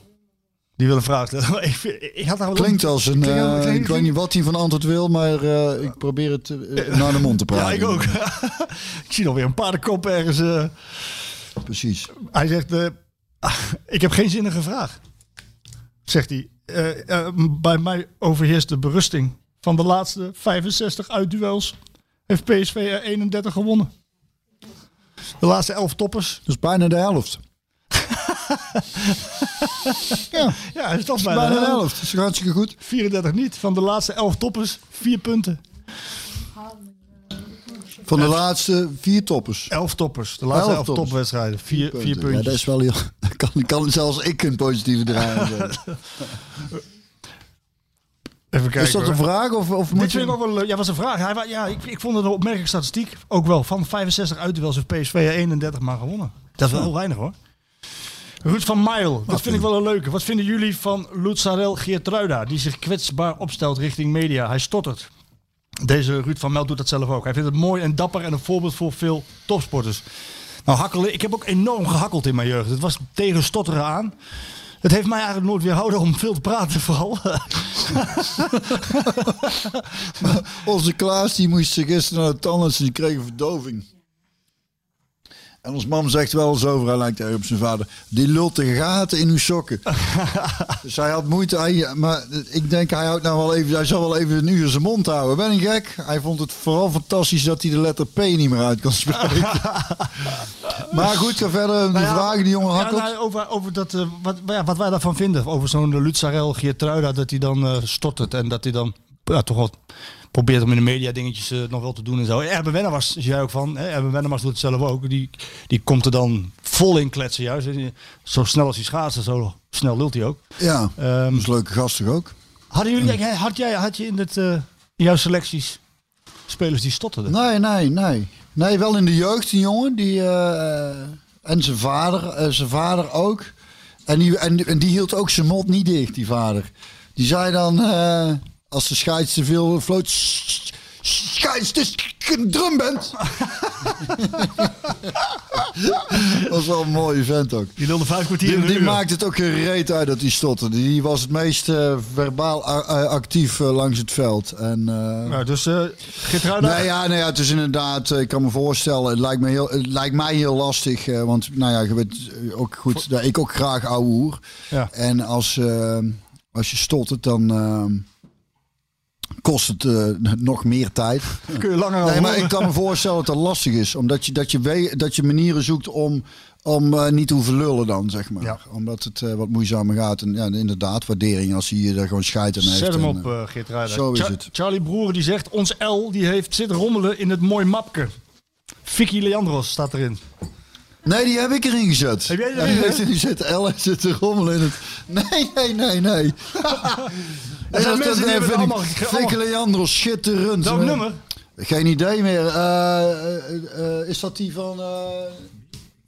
Die wil een vraag stellen. ik, ik had Klinkt als een. Klinkt- eh, klinkt- ik weet niet wat hij van antwoord wil, maar eh, ik probeer het eh, naar de mond te Ja, praten. ik ook. ik zie alweer een paardenkop ergens. Precies. Hij zegt, ik heb geen zinnige vraag. Zegt hij, bij mij overheerst de berusting. Van de laatste 65 uitduels heeft PSV er 31 gewonnen. De laatste elf toppers. Dat is bijna de helft. ja, Ja, is toch dat is bijna, bijna de helft. Dat is hartstikke goed. 34 niet. Van de laatste elf toppers, vier punten. Van de laatste vier toppers. Elf toppers. De laatste Elf elf, toppers. topwedstrijden. Vier, vier Ja, dat is wel heel... Kan, kan zelfs ik een positieve draai zeggen. Even kijken. Is dat hoor. een vraag of, of Dit moet vind ik je... ook wel leuk. Ja, was een vraag. Hij, ja, ik, ik vond het een opmerkelijke statistiek. Ook wel. Van 65 uitduels heeft PSV er 31 maar gewonnen. Dat is wel heel weinig hoor. Ruud van Mijl, dat vind ik wel een leuke. Wat vinden jullie van Lutzarel Geertruida, die zich kwetsbaar opstelt richting media? Hij stottert. Deze Ruud van Mijl doet dat zelf ook. Hij vindt het mooi en dapper en een voorbeeld voor veel topsporters. Nou, hakkelen, ik heb ook enorm gehakkeld in mijn jeugd. Het was tegen stotteren aan. Het heeft mij eigenlijk nooit weerhouden om veel te praten, vooral. Onze Klaas die moest gisteren naar de tandarts en die kreeg een verdoving. En ons mam zegt wel eens over, hij lijkt erg op zijn vader, die lult de gaten in uw sokken. dus hij had moeite, hij, maar ik denk hij houdt nou wel even, hij zal wel even een uur zijn mond houden. Ben ik gek? Hij vond het vooral fantastisch dat hij de letter P niet meer uit kan spreken. maar goed, ga verder. De Nou ja, vragen die jongen Ja, hakkelt. nou, over, over dat, eh, wat, ja, wat wij daarvan vinden. Over zo'n Lutzarel Geertruida, dat hij dan eh stottert. En dat hij dan ja, toch wel probeert om in de media dingetjes eh, nog wel te doen en zo. Erben Wennemars, zie jij ook van. Hè? Erben Wennemars doet het zelf ook. Die, die komt er dan vol in kletsen juist. En die- Zo snel als hij schaatsen, zo snel lult hij ook. Ja, dat is leuke gast toch ook? hadden jullie, had, jij, had je in, het, eh, in jouw selecties spelers die stotterden? Nee, nee, nee. Nee, wel in de jeugd, die jongen. Die, eh, en zijn vader, eh, zijn vader ook. En die, en, en die hield ook zijn mond niet dicht, die vader. Die zei dan, eh, als de scheids te veel floot... "Sch- Scheids, is een drumband. dat was wel een mooie vent ook. Die lulde vijf kwartier Die, die maakt het ook gereed uit dat hij stotterde. Die was het meest eh, verbaal actief eh, langs het veld. En, Ja, dus uh, Geertruida... Nee, ja, nee, ja, het is inderdaad, ik kan me voorstellen, het lijkt, me heel, het lijkt mij heel lastig. want nou ja, je weet ook goed, dat ik ook graag ouwe hoer. Ja. En als, als je stottert, dan kost het eh, nog meer tijd. Kun je langer Nee, maar ik kan me voorstellen dat het lastig is. Omdat je, dat je, weet, dat je manieren zoekt om, om eh, niet te hoeven lullen dan, zeg maar. Ja. Omdat het eh, wat moeizamer gaat. En ja, inderdaad, waardering als hij je er gewoon scheid aan heeft. Zet hem En, op, uh, Geert Ruijder. zo is het. Charlie Broer die zegt, ons L die heeft zitten rommelen in het mooi mapke. Vicky Leandros staat erin. Nee, die heb ik erin gezet. Heb jij erin die gezet? zit- Die zit L en zit te rommelen in het... Nee, nee, nee, nee. Er zijn mensen die hebben het allemaal... Fikke Leandro, schitterend. Welk Eh, nummer? Geen idee meer. Eh, eh, is dat die van... eh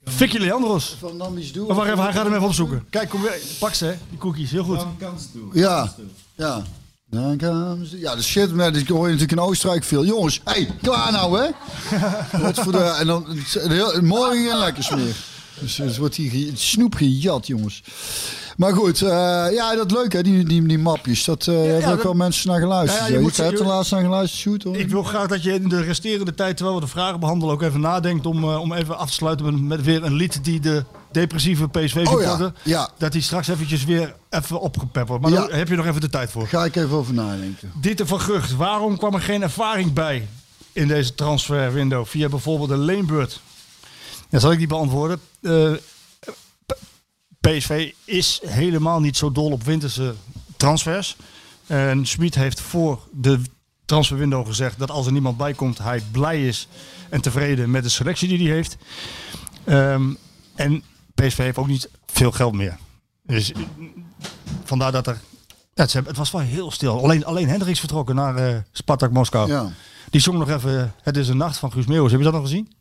Vicky Leandros. van Nambi's Doel? Maar wacht even, hij gaat hem even opzoeken. Kijk, kom weer. Pak ze, hè, die cookies. Heel goed. Ja, ja. Dan komen ze- Ja, de shit, maar die hoor je natuurlijk in Oostenrijk veel. Jongens, hey, klaar nou, hè? Wat voor de, en dan heel- morgen geen lekker meer. Dus het wordt hier snoep gejat, jongens. Maar goed, eh, ja, dat leuk hè, die, die, die mapjes. Dat eh hebben ook dat- wel mensen naar geluisterd. Ja, je je moet- hebt er laatst naar geluisterd, shoot hoor. Ik wil graag dat je in de resterende tijd, terwijl we de vragen behandelen, ook even nadenkt om, eh, om even af te sluiten met, met weer een lied die de depressieve PSV-supporter, Oh ja, ja. dat die straks eventjes weer even opgepept wordt. Maar Ja. daar heb je nog even de tijd voor. Ga ik even over nadenken. Dieter van Gucht, waarom kwam er geen ervaring bij in deze transferwindow via bijvoorbeeld een leenbeurt? Dan zal ik die beantwoorden. P- PSV is helemaal niet zo dol op winterse transfers. En Smit heeft voor de transferwindow gezegd dat als er niemand bij komt, hij blij is en tevreden met de selectie die hij heeft. Ehm, en PSV heeft ook niet veel geld meer. Dus vandaar dat er ja, het, was wel heel stil. Alleen, alleen Hendricks vertrokken naar eh Spartak Moskou. Ja. Die zong nog even Het is een nacht van Guus Meeuwis. Heb je dat nog gezien?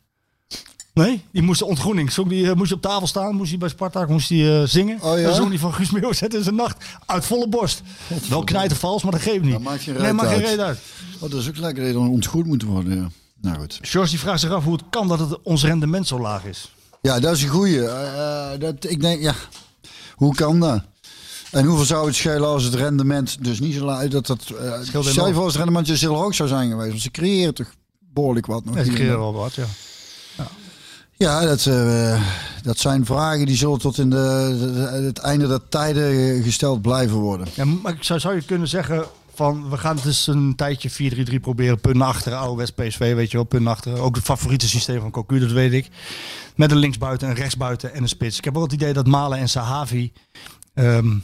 Nee? Die moest de ontgroening. Zong die, eh, moest hij op tafel staan, moest hij bij Spartak moest hij, eh, zingen. Oh ja? Dan zong hij van Guus Meeuwis Het is een nacht uit volle borst. Wel knijten vals, maar dat geeft niet. Dat maakt geen nee, maakt geen uit. reet uit. Oh, dat is ook lekker dat je dan ontgoed moet worden. Ja. Nou goed. George die vraagt zich af hoe het kan dat het, ons rendement zo laag is. Ja, dat is een goeie. Eh, dat, ik denk, ja, hoe kan dat? En hoeveel zou het schelen als het rendement dus niet zo laag... Dat, dat, uh, je als het rendement dus heel hoog zou zijn geweest. Want ze creëren toch behoorlijk wat nog. Ja, die en creëren wel wat, ja. Ja, dat, eh, dat zijn vragen die zullen tot in de, de- het einde der tijden gesteld blijven worden. ja maar ik zou, zou je kunnen zeggen, van we gaan dus een tijdje 4-3-3 proberen. Punt naar achteren, oude PSV, weet je wel, punt naar achteren. Ook het favoriete systeem van Cocu, dat weet ik. Met een linksbuiten, een rechtsbuiten en een spits. Ik heb ook het idee dat Malen en Sahavi... ehm,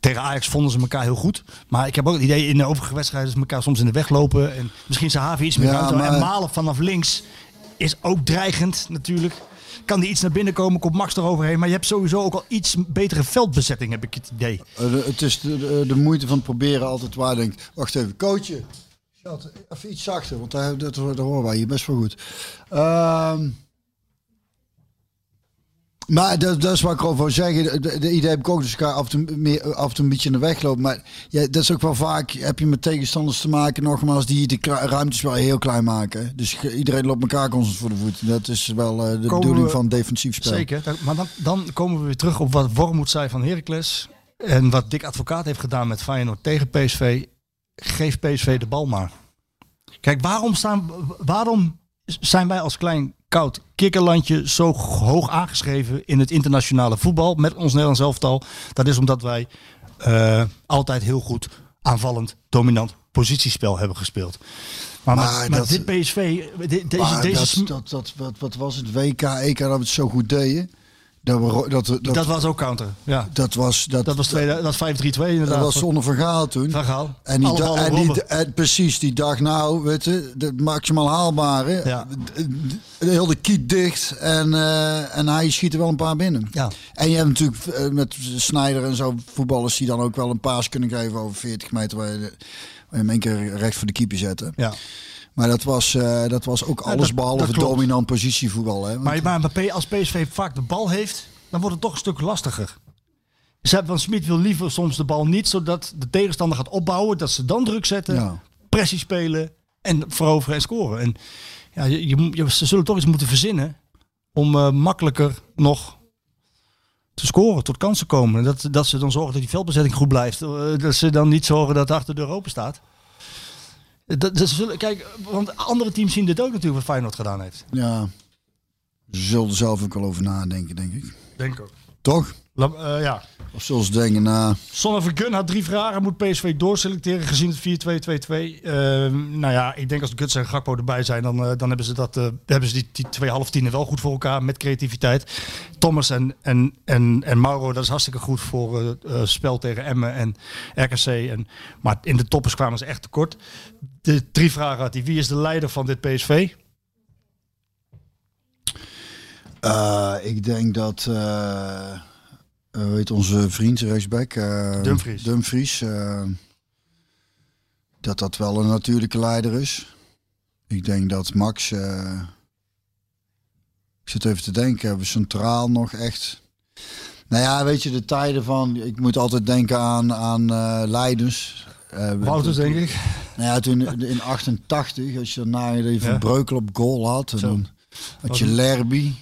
tegen Ajax vonden ze elkaar heel goed. Maar ik heb ook het idee in de overige wedstrijden... dat ze elkaar soms in de weg lopen. En misschien Sahavi iets meer Ja. En maar- Malen vanaf links is ook dreigend natuurlijk. Kan die iets naar binnen komen, komt Max eroverheen. Maar je hebt sowieso ook al iets betere veldbezetting, heb ik het idee. Eh, het is de, de, moeite van proberen altijd waar. Denk, wacht even, coachje. Even iets zachter, want daar, dat horen wij hier best wel goed. Ehm, maar dat, dat is wat ik over wil zeggen. De, de, de idee heb ik ook dus elkaar af en, toe meer, af en toe een beetje in de weg lopen. Maar ja, dat is ook wel vaak, heb je met tegenstanders te maken, nogmaals, die de ruimtes wel heel klein maken. Dus iedereen loopt elkaar constant voor de voet. Dat is wel eh, de Komen bedoeling we- van defensief spel. Zeker. Maar dan, dan komen we weer terug op wat Wormoed zei van Heracles. En wat Dick Advocaat heeft gedaan met Feyenoord tegen PSV. Geef PSV de bal maar. Kijk, waarom, staan, waarom zijn wij als klein koud kikkerlandje zo hoog aangeschreven in het internationale voetbal met ons Nederlands elftal? Dat is omdat wij eh, altijd heel goed aanvallend, dominant positiespel hebben gespeeld. Maar, Maar met, met dat- dit PSV, de- deze, Maar deze dat, dat, wat, wat was het? WK, EK, dat we het zo goed deden. Dat, we, dat, dat, dat was ook counter. Ja. dat was... Dat, Dat was, dat was 5-3-2 inderdaad. dat was zonder verhaal toen. Van Gaal. En, die, da- en, die, Robben. en precies, die dacht nou, weet je, het maximaal haalbare. Ja. De hele kiet dicht en, eh, en hij schiet er wel een paar binnen. Ja. En je hebt natuurlijk eh, met Snijder en zo voetballers die dan ook wel een paas kunnen geven over 40 meter waar je, waar je hem één keer recht voor de keeper zetten. Ja. Maar dat was, eh, dat was ook alles dat- behalve dat dominant positievoetbal. Hè? Want- Maar, als PSV vaak de bal heeft, dan wordt het toch een stuk lastiger. Ze Van Smit wil liever soms de bal niet, zodat de tegenstander gaat opbouwen. Dat ze dan druk zetten, Ja. pressie spelen en veroveren en scoren. En ja, je, je, ze zullen toch iets moeten verzinnen om eh, makkelijker nog te scoren, tot kansen komen. Dat, dat ze dan zorgen dat die veldbezetting goed blijft. Eh, Dat ze dan niet zorgen dat achter de deur open staat. Dat, dat zullen, kijk, want andere teams zien dit ook natuurlijk wat Feyenoord gedaan heeft. Ja, ze zullen er zelf ook wel over nadenken, denk ik. Denk ook. Toch? La- eh, ja. Of zullen ze denken, nou, Sonne Vergun had drie vragen. Moet PSV doorselecteren gezien het 4-2-2-2? Ehm, nou ja, ik denk als Guts en Gakpo erbij zijn, dan, eh, dan hebben ze, dat, eh, hebben ze die, die twee half tienen wel goed voor elkaar met creativiteit. Thomas en, en, en, en Mauro, dat is hartstikke goed voor eh spel tegen Emmen en RKC. En, maar in de toppers kwamen ze echt tekort. De drie vragen had hij. Wie is de leider van dit PSV? ik denk dat, eh eh, onze vriend rechtsback? eh, Dumfries. Dumfries, eh, dat dat wel een natuurlijke leider is. Ik denk dat Max, ik zit even te denken, hebben we centraal nog echt... Nou ja, weet je, de tijden van, ik moet altijd denken aan, aan Leidens. Eh, Wouters, denk ik. Nou ja, toen in 88, als je daarna je van Ja. Breukel op goal had, en dan had je Lerby,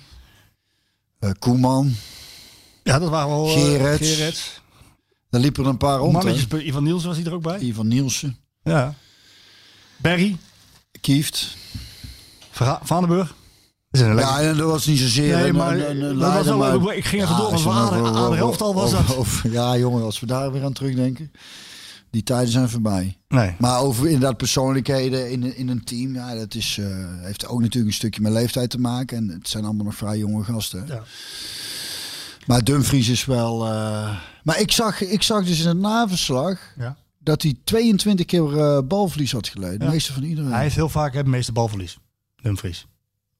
Koeman, Ja, dat waren wel... eh, Gerets. Gerets. daar liepen er een paar rond. Mannetjes, Ivan Niels was hij er ook bij. Ivan Nielsen, Ja. Berry. Kieft. Vandenburg. Ja, en dat was niet zozeer Nee, maar een, een dat leider, was wel maar-. Ik ging even door, want we aan de over- helftal was over- dat. over- ja, jongen, als we daar weer aan terugdenken. Die tijden zijn voorbij. Nee. Maar over inderdaad persoonlijkheden in, een- in een team, ja, dat is, eh, heeft ook natuurlijk een stukje met leeftijd te maken. En het zijn allemaal nog vrij jonge gasten. Ja. Maar Dumfries is wel. eh, Maar ik zag, ik zag dus in het naverslag Ja. dat hij 22 keer eh, balverlies had geleden. De meeste van iedereen. Hij heeft heel vaak het meeste balverlies. Dumfries.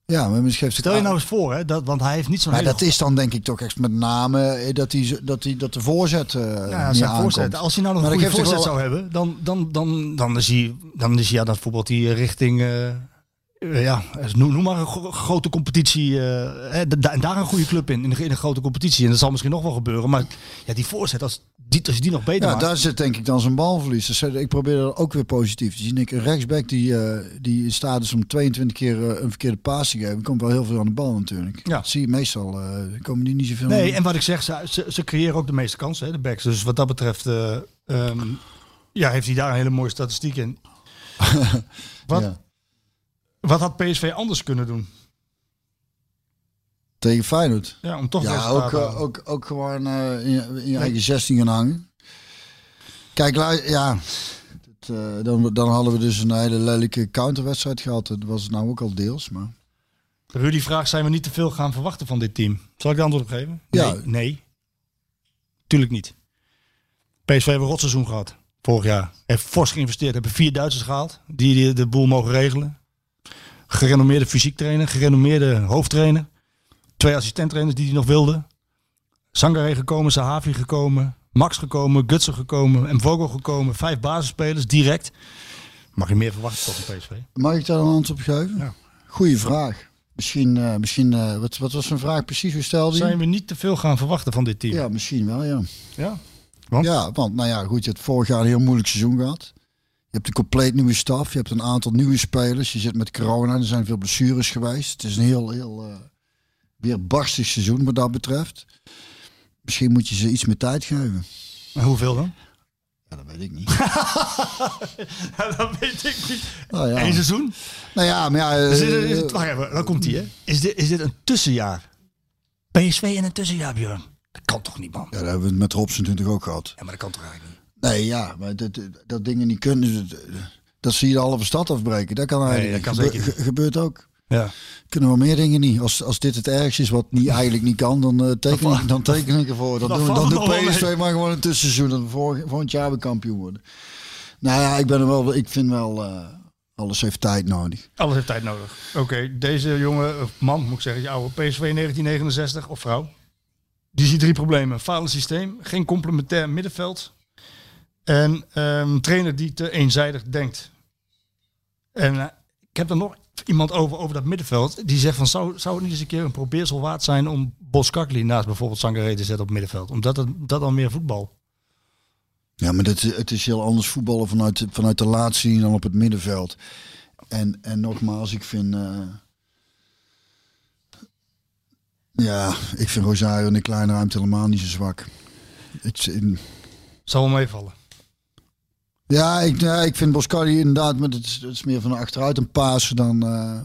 Ja, maar misschien heeft het Stel je nou eens voor, hè, dat, want hij heeft niet zo'n Maar dat is dan denk ik toch echt met name eh, dat, hij, dat, hij, dat de voorzet eh Ja, zijn aankomt. voorzet. Als hij nou nog Maar een goede voorzet wel- zou hebben, dan, dan, dan, dan, is hij, dan is hij ja, dat bijvoorbeeld die richting, ja, noem, maar een gro- grote competitie, eh, hè, da- en daar een goede club in, in een, in een grote competitie. En dat zal misschien nog wel gebeuren, maar ja, die voorzet, als die, als je die nog beter Ja, maakt. daar zit denk ik dan zijn balverlies. Dus eh, ik probeer dat ook weer positief te zien. Ik, een rechtsback die, eh, die in staat is om 22 keer eh, een verkeerde paas te geven, komt wel heel veel aan de bal natuurlijk. Ja. Dat zie je meestal. eh komen die niet zoveel Nee, aan. en wat ik zeg, ze, ze, ze creëren ook de meeste kansen, hè, de backs. Dus wat dat betreft, eh, ehm, ja, heeft hij daar een hele mooie statistiek in. wat, Ja. Wat had PSV anders kunnen doen? Tegen Feyenoord. Ja, om toch Ja, ook, te eh, ook, ook gewoon eh, in je, in je eigen 16 gaan hangen. Kijk, ja, Dat, eh, dan, dan hadden we dus een hele lelijke counterwedstrijd gehad. Dat was het nou ook al deels. Maar... Rudy vraagt, zijn we niet te veel gaan verwachten van dit team? Zal ik de antwoord op geven? Ja. Nee. nee. Tuurlijk niet. PSV heeft een rotseizoen gehad. Vorig jaar. Heeft fors geïnvesteerd. Hebben vier Duitsers gehaald. Die de boel mogen regelen. Gerenommeerde fysiek trainer. Gerenommeerde hoofdtrainer. Twee assistenttrainers die hij nog wilden. Sangare gekomen. Sahavi gekomen. Max gekomen. Gutsen gekomen. En Vogel gekomen. Vijf basisspelers. Direct. Mag je meer verwachten een PSV? Mag ik daar een antwoord op geven? Ja. Goeie vraag. Misschien, eh, misschien eh, wat, wat was zijn vraag precies? Hoe stelde? Zijn we niet te veel gaan verwachten van dit team? Ja, misschien wel, ja. Ja? Want? Ja, want nou ja, goed, je hebt vorig jaar een heel moeilijk seizoen gehad. Je hebt een compleet nieuwe staf, je hebt een aantal nieuwe spelers. Je zit met corona, er zijn veel blessures geweest. Het is een heel, heel uh, weer barstig seizoen wat dat betreft. Misschien moet je ze iets meer tijd geven. En hoeveel dan? Ja, dat weet ik niet. Ja, dat weet ik niet. Nou ja. Eén seizoen? Nou ja, maar ja... Is dit, eh, is het, wacht even, dan komt hij hè. Is dit, is dit een tussenjaar? PSV in een tussenjaar, Björn? Dat kan toch niet, man? ja, dat hebben we het met Robson natuurlijk ook gehad. Ja, maar dat kan toch eigenlijk niet? Nee, ja, maar dat, dat dingen niet kunnen, dat, dat zie je de halve stad afbreken. Dat kan eigenlijk dat niet. kan Gebe- zeker niet. ge- gebeurt ook. Ja. Kunnen we meer dingen niet. Als, als dit het ergste is wat niet, eigenlijk niet kan, dan, eh, teken, ik, dan teken ik ervoor. Dan, Dan doen, dan doet PSV maar gewoon een tussenseizoen. En volgend, volgend jaar we kampioen worden. Nou ja, ik ben er wel. Ik vind wel. eh, alles heeft tijd nodig. Alles heeft tijd nodig. Oké, deze jonge of man, moet ik zeggen, die oude PSV 1969 of vrouw. Die ziet drie problemen. Falend systeem, geen complementair middenveld. En ehm, een trainer die te eenzijdig denkt. En eh, ik heb er nog iemand over, over dat middenveld. Die zegt van, zou, zou het niet eens een keer een probeersel waard zijn om Boskakli naast bijvoorbeeld Sangaré te zetten op middenveld? Omdat het, dat dan meer voetbal. Ja, maar dat, het is heel anders voetballen vanuit, vanuit de laatste linie dan op het middenveld. En, en nogmaals, ik vind. eh, ja, ik vind Rosario in de kleine ruimte helemaal niet zo zwak. Het, in, Zal wel meevallen. Ja, ik, ja, ik vind Boscardi inderdaad, maar het is, het is meer van achteruit een paas dan. eh,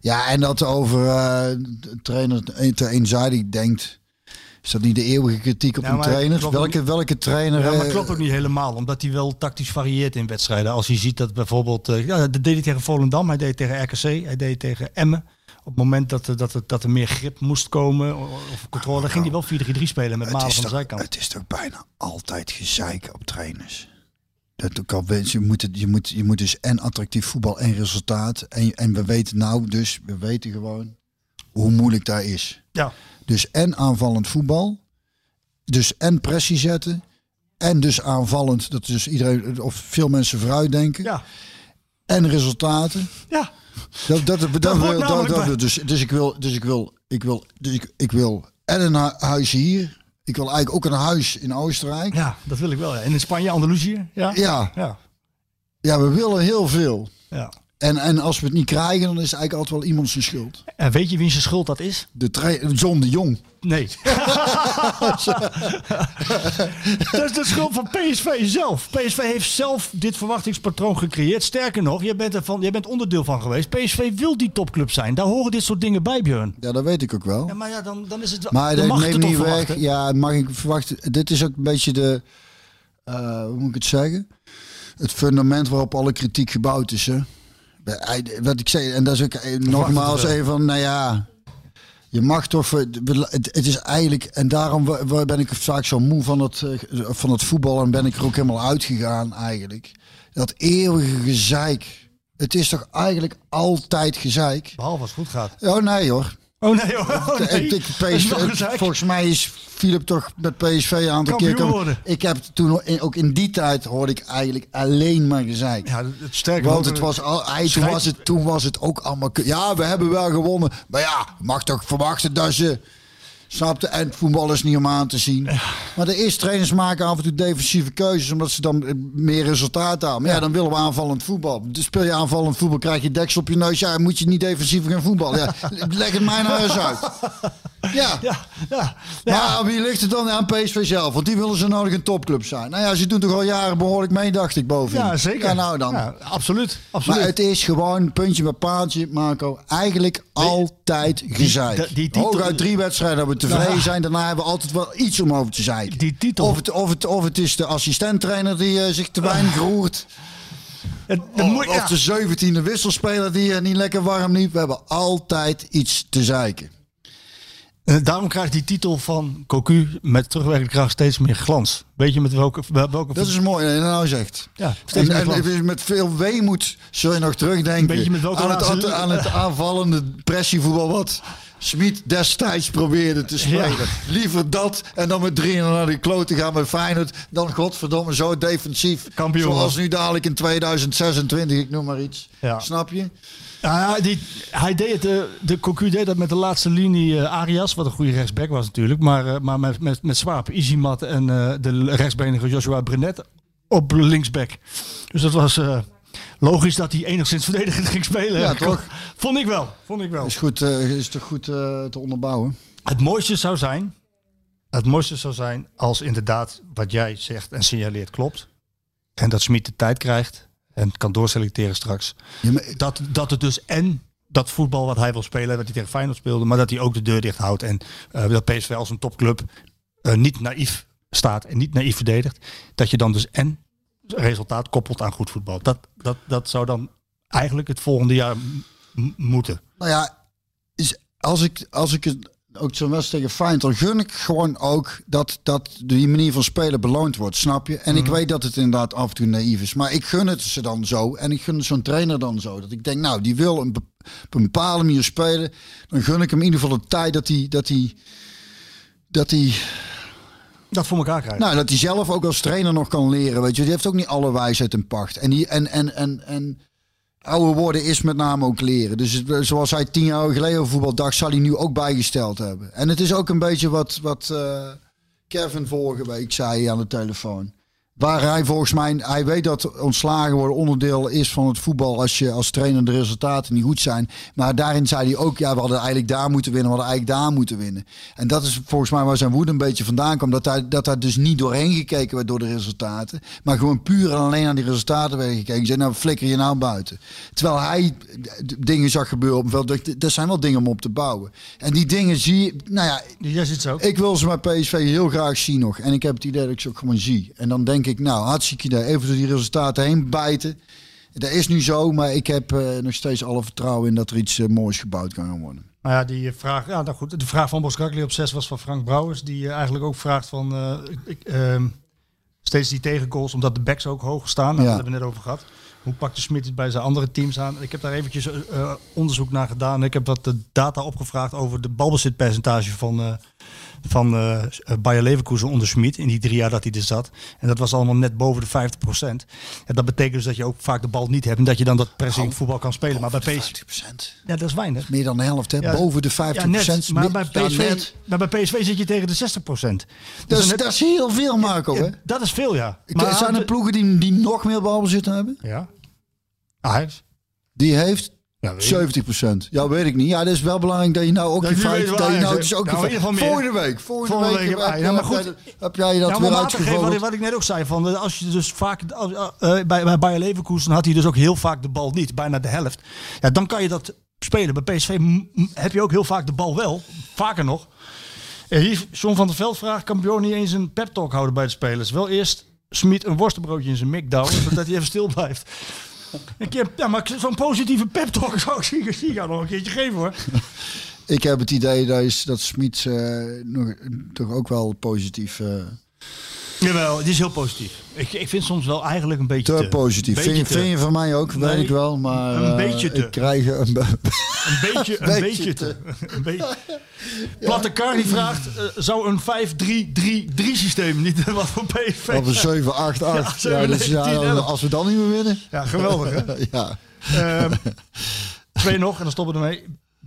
ja, en dat over eh, de trainer te eenzijdig denkt. Is dat niet de eeuwige kritiek op een trainer? Welke, welke trainer? Ja, maar eh, klopt ook niet helemaal. Omdat hij wel tactisch varieert in wedstrijden. Als je ziet dat bijvoorbeeld... eh, ja, dat deed hij tegen Volendam. Hij deed tegen RKC. Hij deed tegen Emmen. Op het moment dat, er- dat, er- dat er meer grip moest komen. Of controle. Dan ging hij wel 4-3-3 spelen met Malen van de zijkant. het is toch bijna altijd gezeik op trainers. Dat weet, je, moet het, je, moet, je moet dus en attractief voetbal en resultaat. En, en we weten nou dus, we weten gewoon hoe moeilijk daar is. Ja. Dus en aanvallend voetbal. Dus en pressie zetten. En dus aanvallend, dat dus iedereen, of veel mensen vooruit denken. Ja. En resultaten. Ja. Dat, dat, dat, dat, dat- dus, dus ik wil, dus ik wil, ik wil, dus ik, ik wil en een hu- huis hier. Ik wil eigenlijk ook een huis in Oostenrijk. ja, dat wil ik wel. Ja. En in Spanje, Andalusië. Ja. Ja, Ja. ja, we willen heel veel. ja. En, en als we het niet krijgen, dan is het eigenlijk altijd wel iemand zijn schuld. En weet je wie zijn schuld dat is? De John de Jong. Nee. dat is de schuld van PSV zelf. PSV heeft zelf dit verwachtingspatroon gecreëerd. Sterker nog, jij bent, er jij bent onderdeel van geweest. PSV wil die topclub zijn. Daar horen dit soort dingen bij, Björn. Ja, dat weet ik ook wel. Ja, maar ja, dan, dan is het wel. Maar dan dat neemt niet weg. verwachten. Ja, mag ik verwachten. Dit is ook een beetje de, eh, hoe moet ik het zeggen? Het fundament waarop alle kritiek gebouwd is. Hè? Wat ik zei, en dat is ook eh, nogmaals even van, nou ja, je mag toch, eh, het, het is eigenlijk, en daarom ben ik vaak zo moe van het, eh, van het voetbal en ben ik er ook helemaal uitgegaan eigenlijk. Dat eeuwige gezeik. Het is toch eigenlijk altijd gezeik? Behalve als het goed gaat. Oh nee hoor. Oh nee, hoor. Oh, nee. Ik- PSV, volgens mij is Philip toch met PSV een aantal Kampioen keer... worden. Ik heb toen, ook in die tijd hoorde ik eigenlijk alleen maar gezeik. Ja, het sterke Want het was al, hij, toen, was het, toen was het ook allemaal... Ja, we hebben wel gewonnen. Maar ja, mag toch verwachten dat ze... Snapte? En voetbal is niet om aan te zien. Maar de eerste trainers maken af en toe defensieve keuzes... omdat ze dan eh, meer resultaat hebben. Maar ja, dan willen we aanvallend voetbal. Dus speel je aanvallend voetbal, krijg je deksel op je neus. Ja, moet je niet defensief gaan voetballen. Ja, leg het mij nou eens uit. Ja. Ja, ja, ja. Maar wie ligt het dan aan PSV zelf? Want die willen zo nodig een topclub zijn. Nou ja, ze doen toch al jaren behoorlijk mee, dacht ik boven. ja zeker. Ja, nou dan. Ja, absoluut. Maar absoluut. het is gewoon puntje bij paaltje, Marco. Eigenlijk altijd gezeik. die- die titel- Hooguit drie wedstrijden dat we tevreden zijn. Daarna hebben we altijd wel iets om over te zeiken. Die titel- Of het, of het, of het is de assistenttrainer die eh, zich te weinig roert. Het- de Of, de zeventiende wisselspeler die eh, niet lekker warm liep. We hebben altijd iets te zeiken. Eh, daarom krijgt die titel van Cocu met terugwerkende kracht steeds meer glans. Weet je met welke... wel- welke Dat is mooi, dat je nou zegt. Ja, steeds En, en met veel weemoed zul je nog terugdenken met welke aan, het, laatste- aan het aanvallende pressievoetbal wat Smit destijds probeerde te spelen. Ja. Liever dat en dan met 3 naar die klote gaan met Feyenoord dan godverdomme zo defensief. Kampioen Zoals nu dadelijk in 2026, ik noem maar iets. Ja. Snap je? Ja, die, hij deed het, de, de Cocu deed dat met de laatste linie eh, Arias, wat een goede rechtsback was natuurlijk. Maar, eh, maar met, met, met Swaap, Izimat en eh, de rechtsbenige Joshua Brenet op linksback. Dus dat was eh, logisch dat hij enigszins verdedigend ging spelen. Ja, toch? Vond ik wel. Vond ik wel. Is, goed, eh, is toch goed eh, te onderbouwen? Het mooiste zou zijn, het mooiste zou zijn als inderdaad wat jij zegt en signaleert klopt. En dat Smit de tijd krijgt en kan doorselecteren straks. Ja, maar- Dat, dat het dus en dat voetbal wat hij wil spelen, wat hij tegen Feyenoord speelde, maar dat hij ook de deur dicht houdt. En eh, dat PSV als een topclub eh, niet naïef staat en niet naïef verdedigt. Dat je dan dus en resultaat koppelt aan goed voetbal. Dat, dat, dat zou dan eigenlijk het volgende jaar moeten. Nou ja, is, als ik, als ik het ook zo'n wedstrijd tegen Feyenoord, gun ik gewoon ook dat, dat die manier van spelen beloond wordt, snap je? En ik weet dat het inderdaad af en toe naïef is, maar ik gun het ze dan zo en ik gun zo'n trainer dan zo. Dat ik denk, nou, die wil een, op een bepaalde manier spelen, dan gun ik hem in ieder geval de tijd dat hij, dat hij, dat hij, Dat voor elkaar krijgen. nou, dat hij zelf ook als trainer nog kan leren, weet je. Die heeft ook niet alle wijsheid in pacht. En die, en, en, en, en ouder worden is met name ook leren. Dus zoals hij tien jaar geleden over voetbal dacht, zal hij nu ook bijgesteld hebben. En het is ook een beetje wat, wat eh, Kevin vorige week zei aan de telefoon. Waar hij volgens mij, hij weet dat ontslagen worden onderdeel is van het voetbal als je als trainer de resultaten niet goed zijn. Maar daarin zei hij ook, ja, we hadden eigenlijk daar moeten winnen, we hadden eigenlijk daar moeten winnen. En dat is volgens mij waar zijn woede een beetje vandaan kwam. Dat hij, dat hij dus niet doorheen gekeken werd door de resultaten. Maar gewoon puur en alleen aan die resultaten werd gekeken. Zei, nou flikker je nou buiten. Terwijl hij dingen zag gebeuren op het veld. Dat zijn wel dingen om op te bouwen. En die dingen zie je, nou ja, Jij zit zo. ik wil ze bij PSV heel graag zien nog. En ik heb het idee dat ik ze ook gewoon zie. En dan denk ik, nou, hartstikke idee. Even door die resultaten heen bijten. Dat is nu zo, maar ik heb eh, nog steeds alle vertrouwen in dat er iets eh, moois gebouwd kan gaan worden. Nou ja, die vraag, ja, nou goed, de vraag van Bos Kakli op 6 was van Frank Brouwers. Die eh, eigenlijk ook vraagt van ehm, steeds die tegengoals, omdat de backs ook hoog staan. Nou, Ja. Daar hebben we net over gehad. Hoe pakt de Smit het bij zijn andere teams aan? Ik heb daar eventjes onderzoek naar gedaan. Ik heb wat de data opgevraagd over de balbezitpercentage van, van eh Bayer Leverkusen onder Smit in die drie jaar dat hij er zat. En dat was allemaal net boven de 50 procent. En dat betekent dus dat je ook vaak de bal niet hebt en dat je dan dat pressing voetbal kan spelen. Maar bij PSV, 50%. ja, dat is weinig. Meer dan de helft, hè? Ja. Boven de 50%. Ja, net. Maar bij, PSV, maar bij PSV zit je tegen de 60 procent. Dat, is, dat is heel veel, Marco. hè? dat is veel, ja. Maar zijn er ploegen die, die nog meer balbezit hebben? Ja. Ajax. Die heeft Ja, weet ik. 70% Ja, weet ik niet. Ja, dat is wel belangrijk dat je nou ook Dat je feit... Dat je nou is. dus ook Nou, je feit-. Volgende week. Volgende week, heb, ja, maar goed. heb jij dat Ja, weer geven wat, ik- uitgevoerd? wat ik net ook zei, van, eh, als je dus vaak, als, eh, eh, bij, bij Bayer Leverkusen had hij dus ook heel vaak de bal niet, bijna de helft. Ja, dan kan je dat spelen. Bij PSV heb je ook heel vaak de bal wel, vaker nog. En hier, John van der Veld vraagt, kan Bjorn niet eens een pep talk houden bij de spelers? Wel eerst Smit een worstenbroodje in zijn mik douwen, zodat hij even stil blijft. Een keer, ja, maar zo'n positieve pep talk zou ik Siga Siga nog een keertje geven hoor. Ik heb het idee dat, is, dat Smit eh, toch ook wel positief... eh, Jawel, het is heel positief. Ik, ik vind soms wel eigenlijk een beetje te te, positief. Beetje Vind je, te. vind je van mij ook, weet ik wel. Maar een beetje te. Ik krijg een... be- Een beetje, een Beetje beetje te. Een beetje. Platte Kar die vraagt, eh, zou een 5-3-3-3 systeem niet wat voor PSV Of een zijn? 7, 8, 8. Ja, 7, dus, ja, 10, 11. als we dan niet meer winnen. Ja, geweldig hè? ja. Ehm, twee nog en dan stoppen we ermee.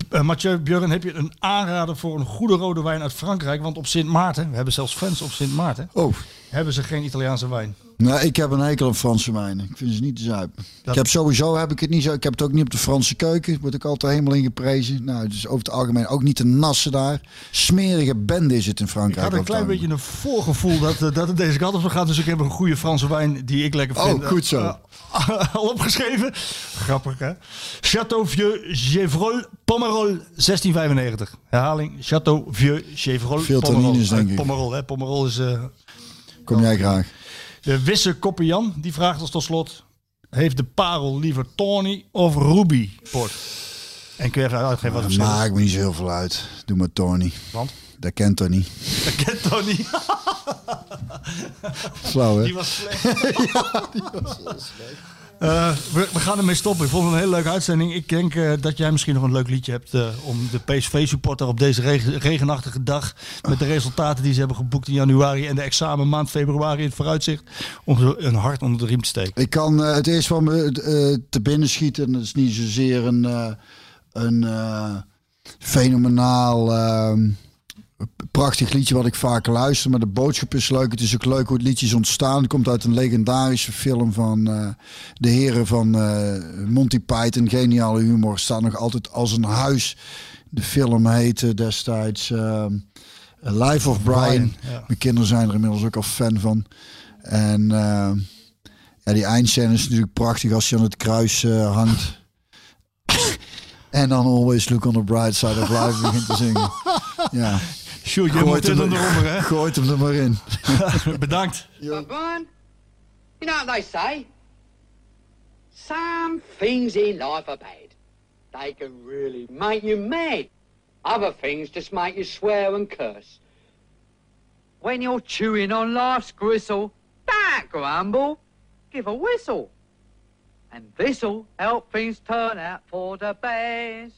Eh, Mathieu Björn, heb je een aanrader voor een goede rode wijn uit Frankrijk? Want op Sint Maarten, we hebben zelfs fans op Sint Maarten. Oh, hebben ze geen Italiaanse wijn. Nou, ik heb een hekel aan Franse wijnen. Ik vind ze niet te. Dat- Ik heb sowieso heb ik het niet zo. Ik heb het ook niet op de Franse keuken. Word ik altijd helemaal in geprezen. Nou, dus over het algemeen ook niet te nassen daar. Smerige bende is het in Ik Frankrijk. had een klein het beetje een voorgevoel dat, eh, dat het deze kant op gaan. Dus ik heb een goede Franse wijn die ik lekker Oh, vind. eh, goed zo. eh, al opgeschreven. Grappig, hè? Château Vieux Gévrol Pomerol 1695. Herhaling. Château Vieux Gévrol Veel Pomerol. denk ik. Pomerol, hè? Pomerol is... Kom jij graag. de Wisse Koppian, die vraagt ons tot slot... Heeft de parel liever Tawny of Ruby port? En kun je even uitgeven wat het is? maakt me niet zo heel veel uit. Doe maar Tony. Want? Dat kent niet. Dat kent Tony. Flauw, hè? Die was slecht. Eh, we, we gaan ermee stoppen. Ik vond het een hele leuke uitzending. Ik denk eh, dat jij misschien nog een leuk liedje hebt eh, om de PSV-supporter op deze regen- regenachtige dag met de resultaten die ze hebben geboekt in januari en de examenmaand februari in het vooruitzicht om een hart onder de riem te steken. Ik kan het eerst van me te binnen schieten. En dat is niet zozeer een, een fenomenaal ehm, prachtig liedje wat ik vaak luister. Maar de boodschap is leuk. Het is ook leuk hoe het liedje is ontstaan. Het komt uit een legendarische film van eh, de heren van eh, Monty Python. Geniale humor. Staat nog altijd als een huis. De film heette destijds ehm, Life of Brian. Brian, ja. Mijn kinderen zijn er inmiddels ook al fan van. En eh, ja, die eindscène is natuurlijk prachtig als je aan het kruis hangt. en dan always look on the bright side of life begint te zingen. Ja, Sjoerd, je moet dit hem, eronder, hè? gooit hem er maar in. Bedankt. But Brian, you know what they say? Some things in life are bad. They can really make you mad. Other things just make you swear and curse. When you're chewing on life's gristle, don't grumble, give a whistle. And this'll help things turn out for the best.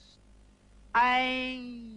And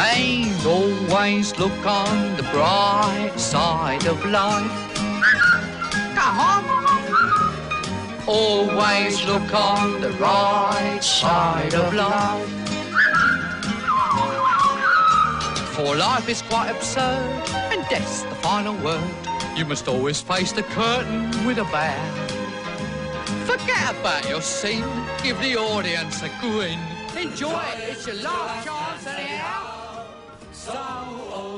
And always look on the bright side of life. Come on. Always look on the right side of life. For life is quite absurd, and death's the final word. You must always face the curtain with a bow. Forget about your scene, give the audience a grin. Enjoy it, it's your last chance anyhow. Star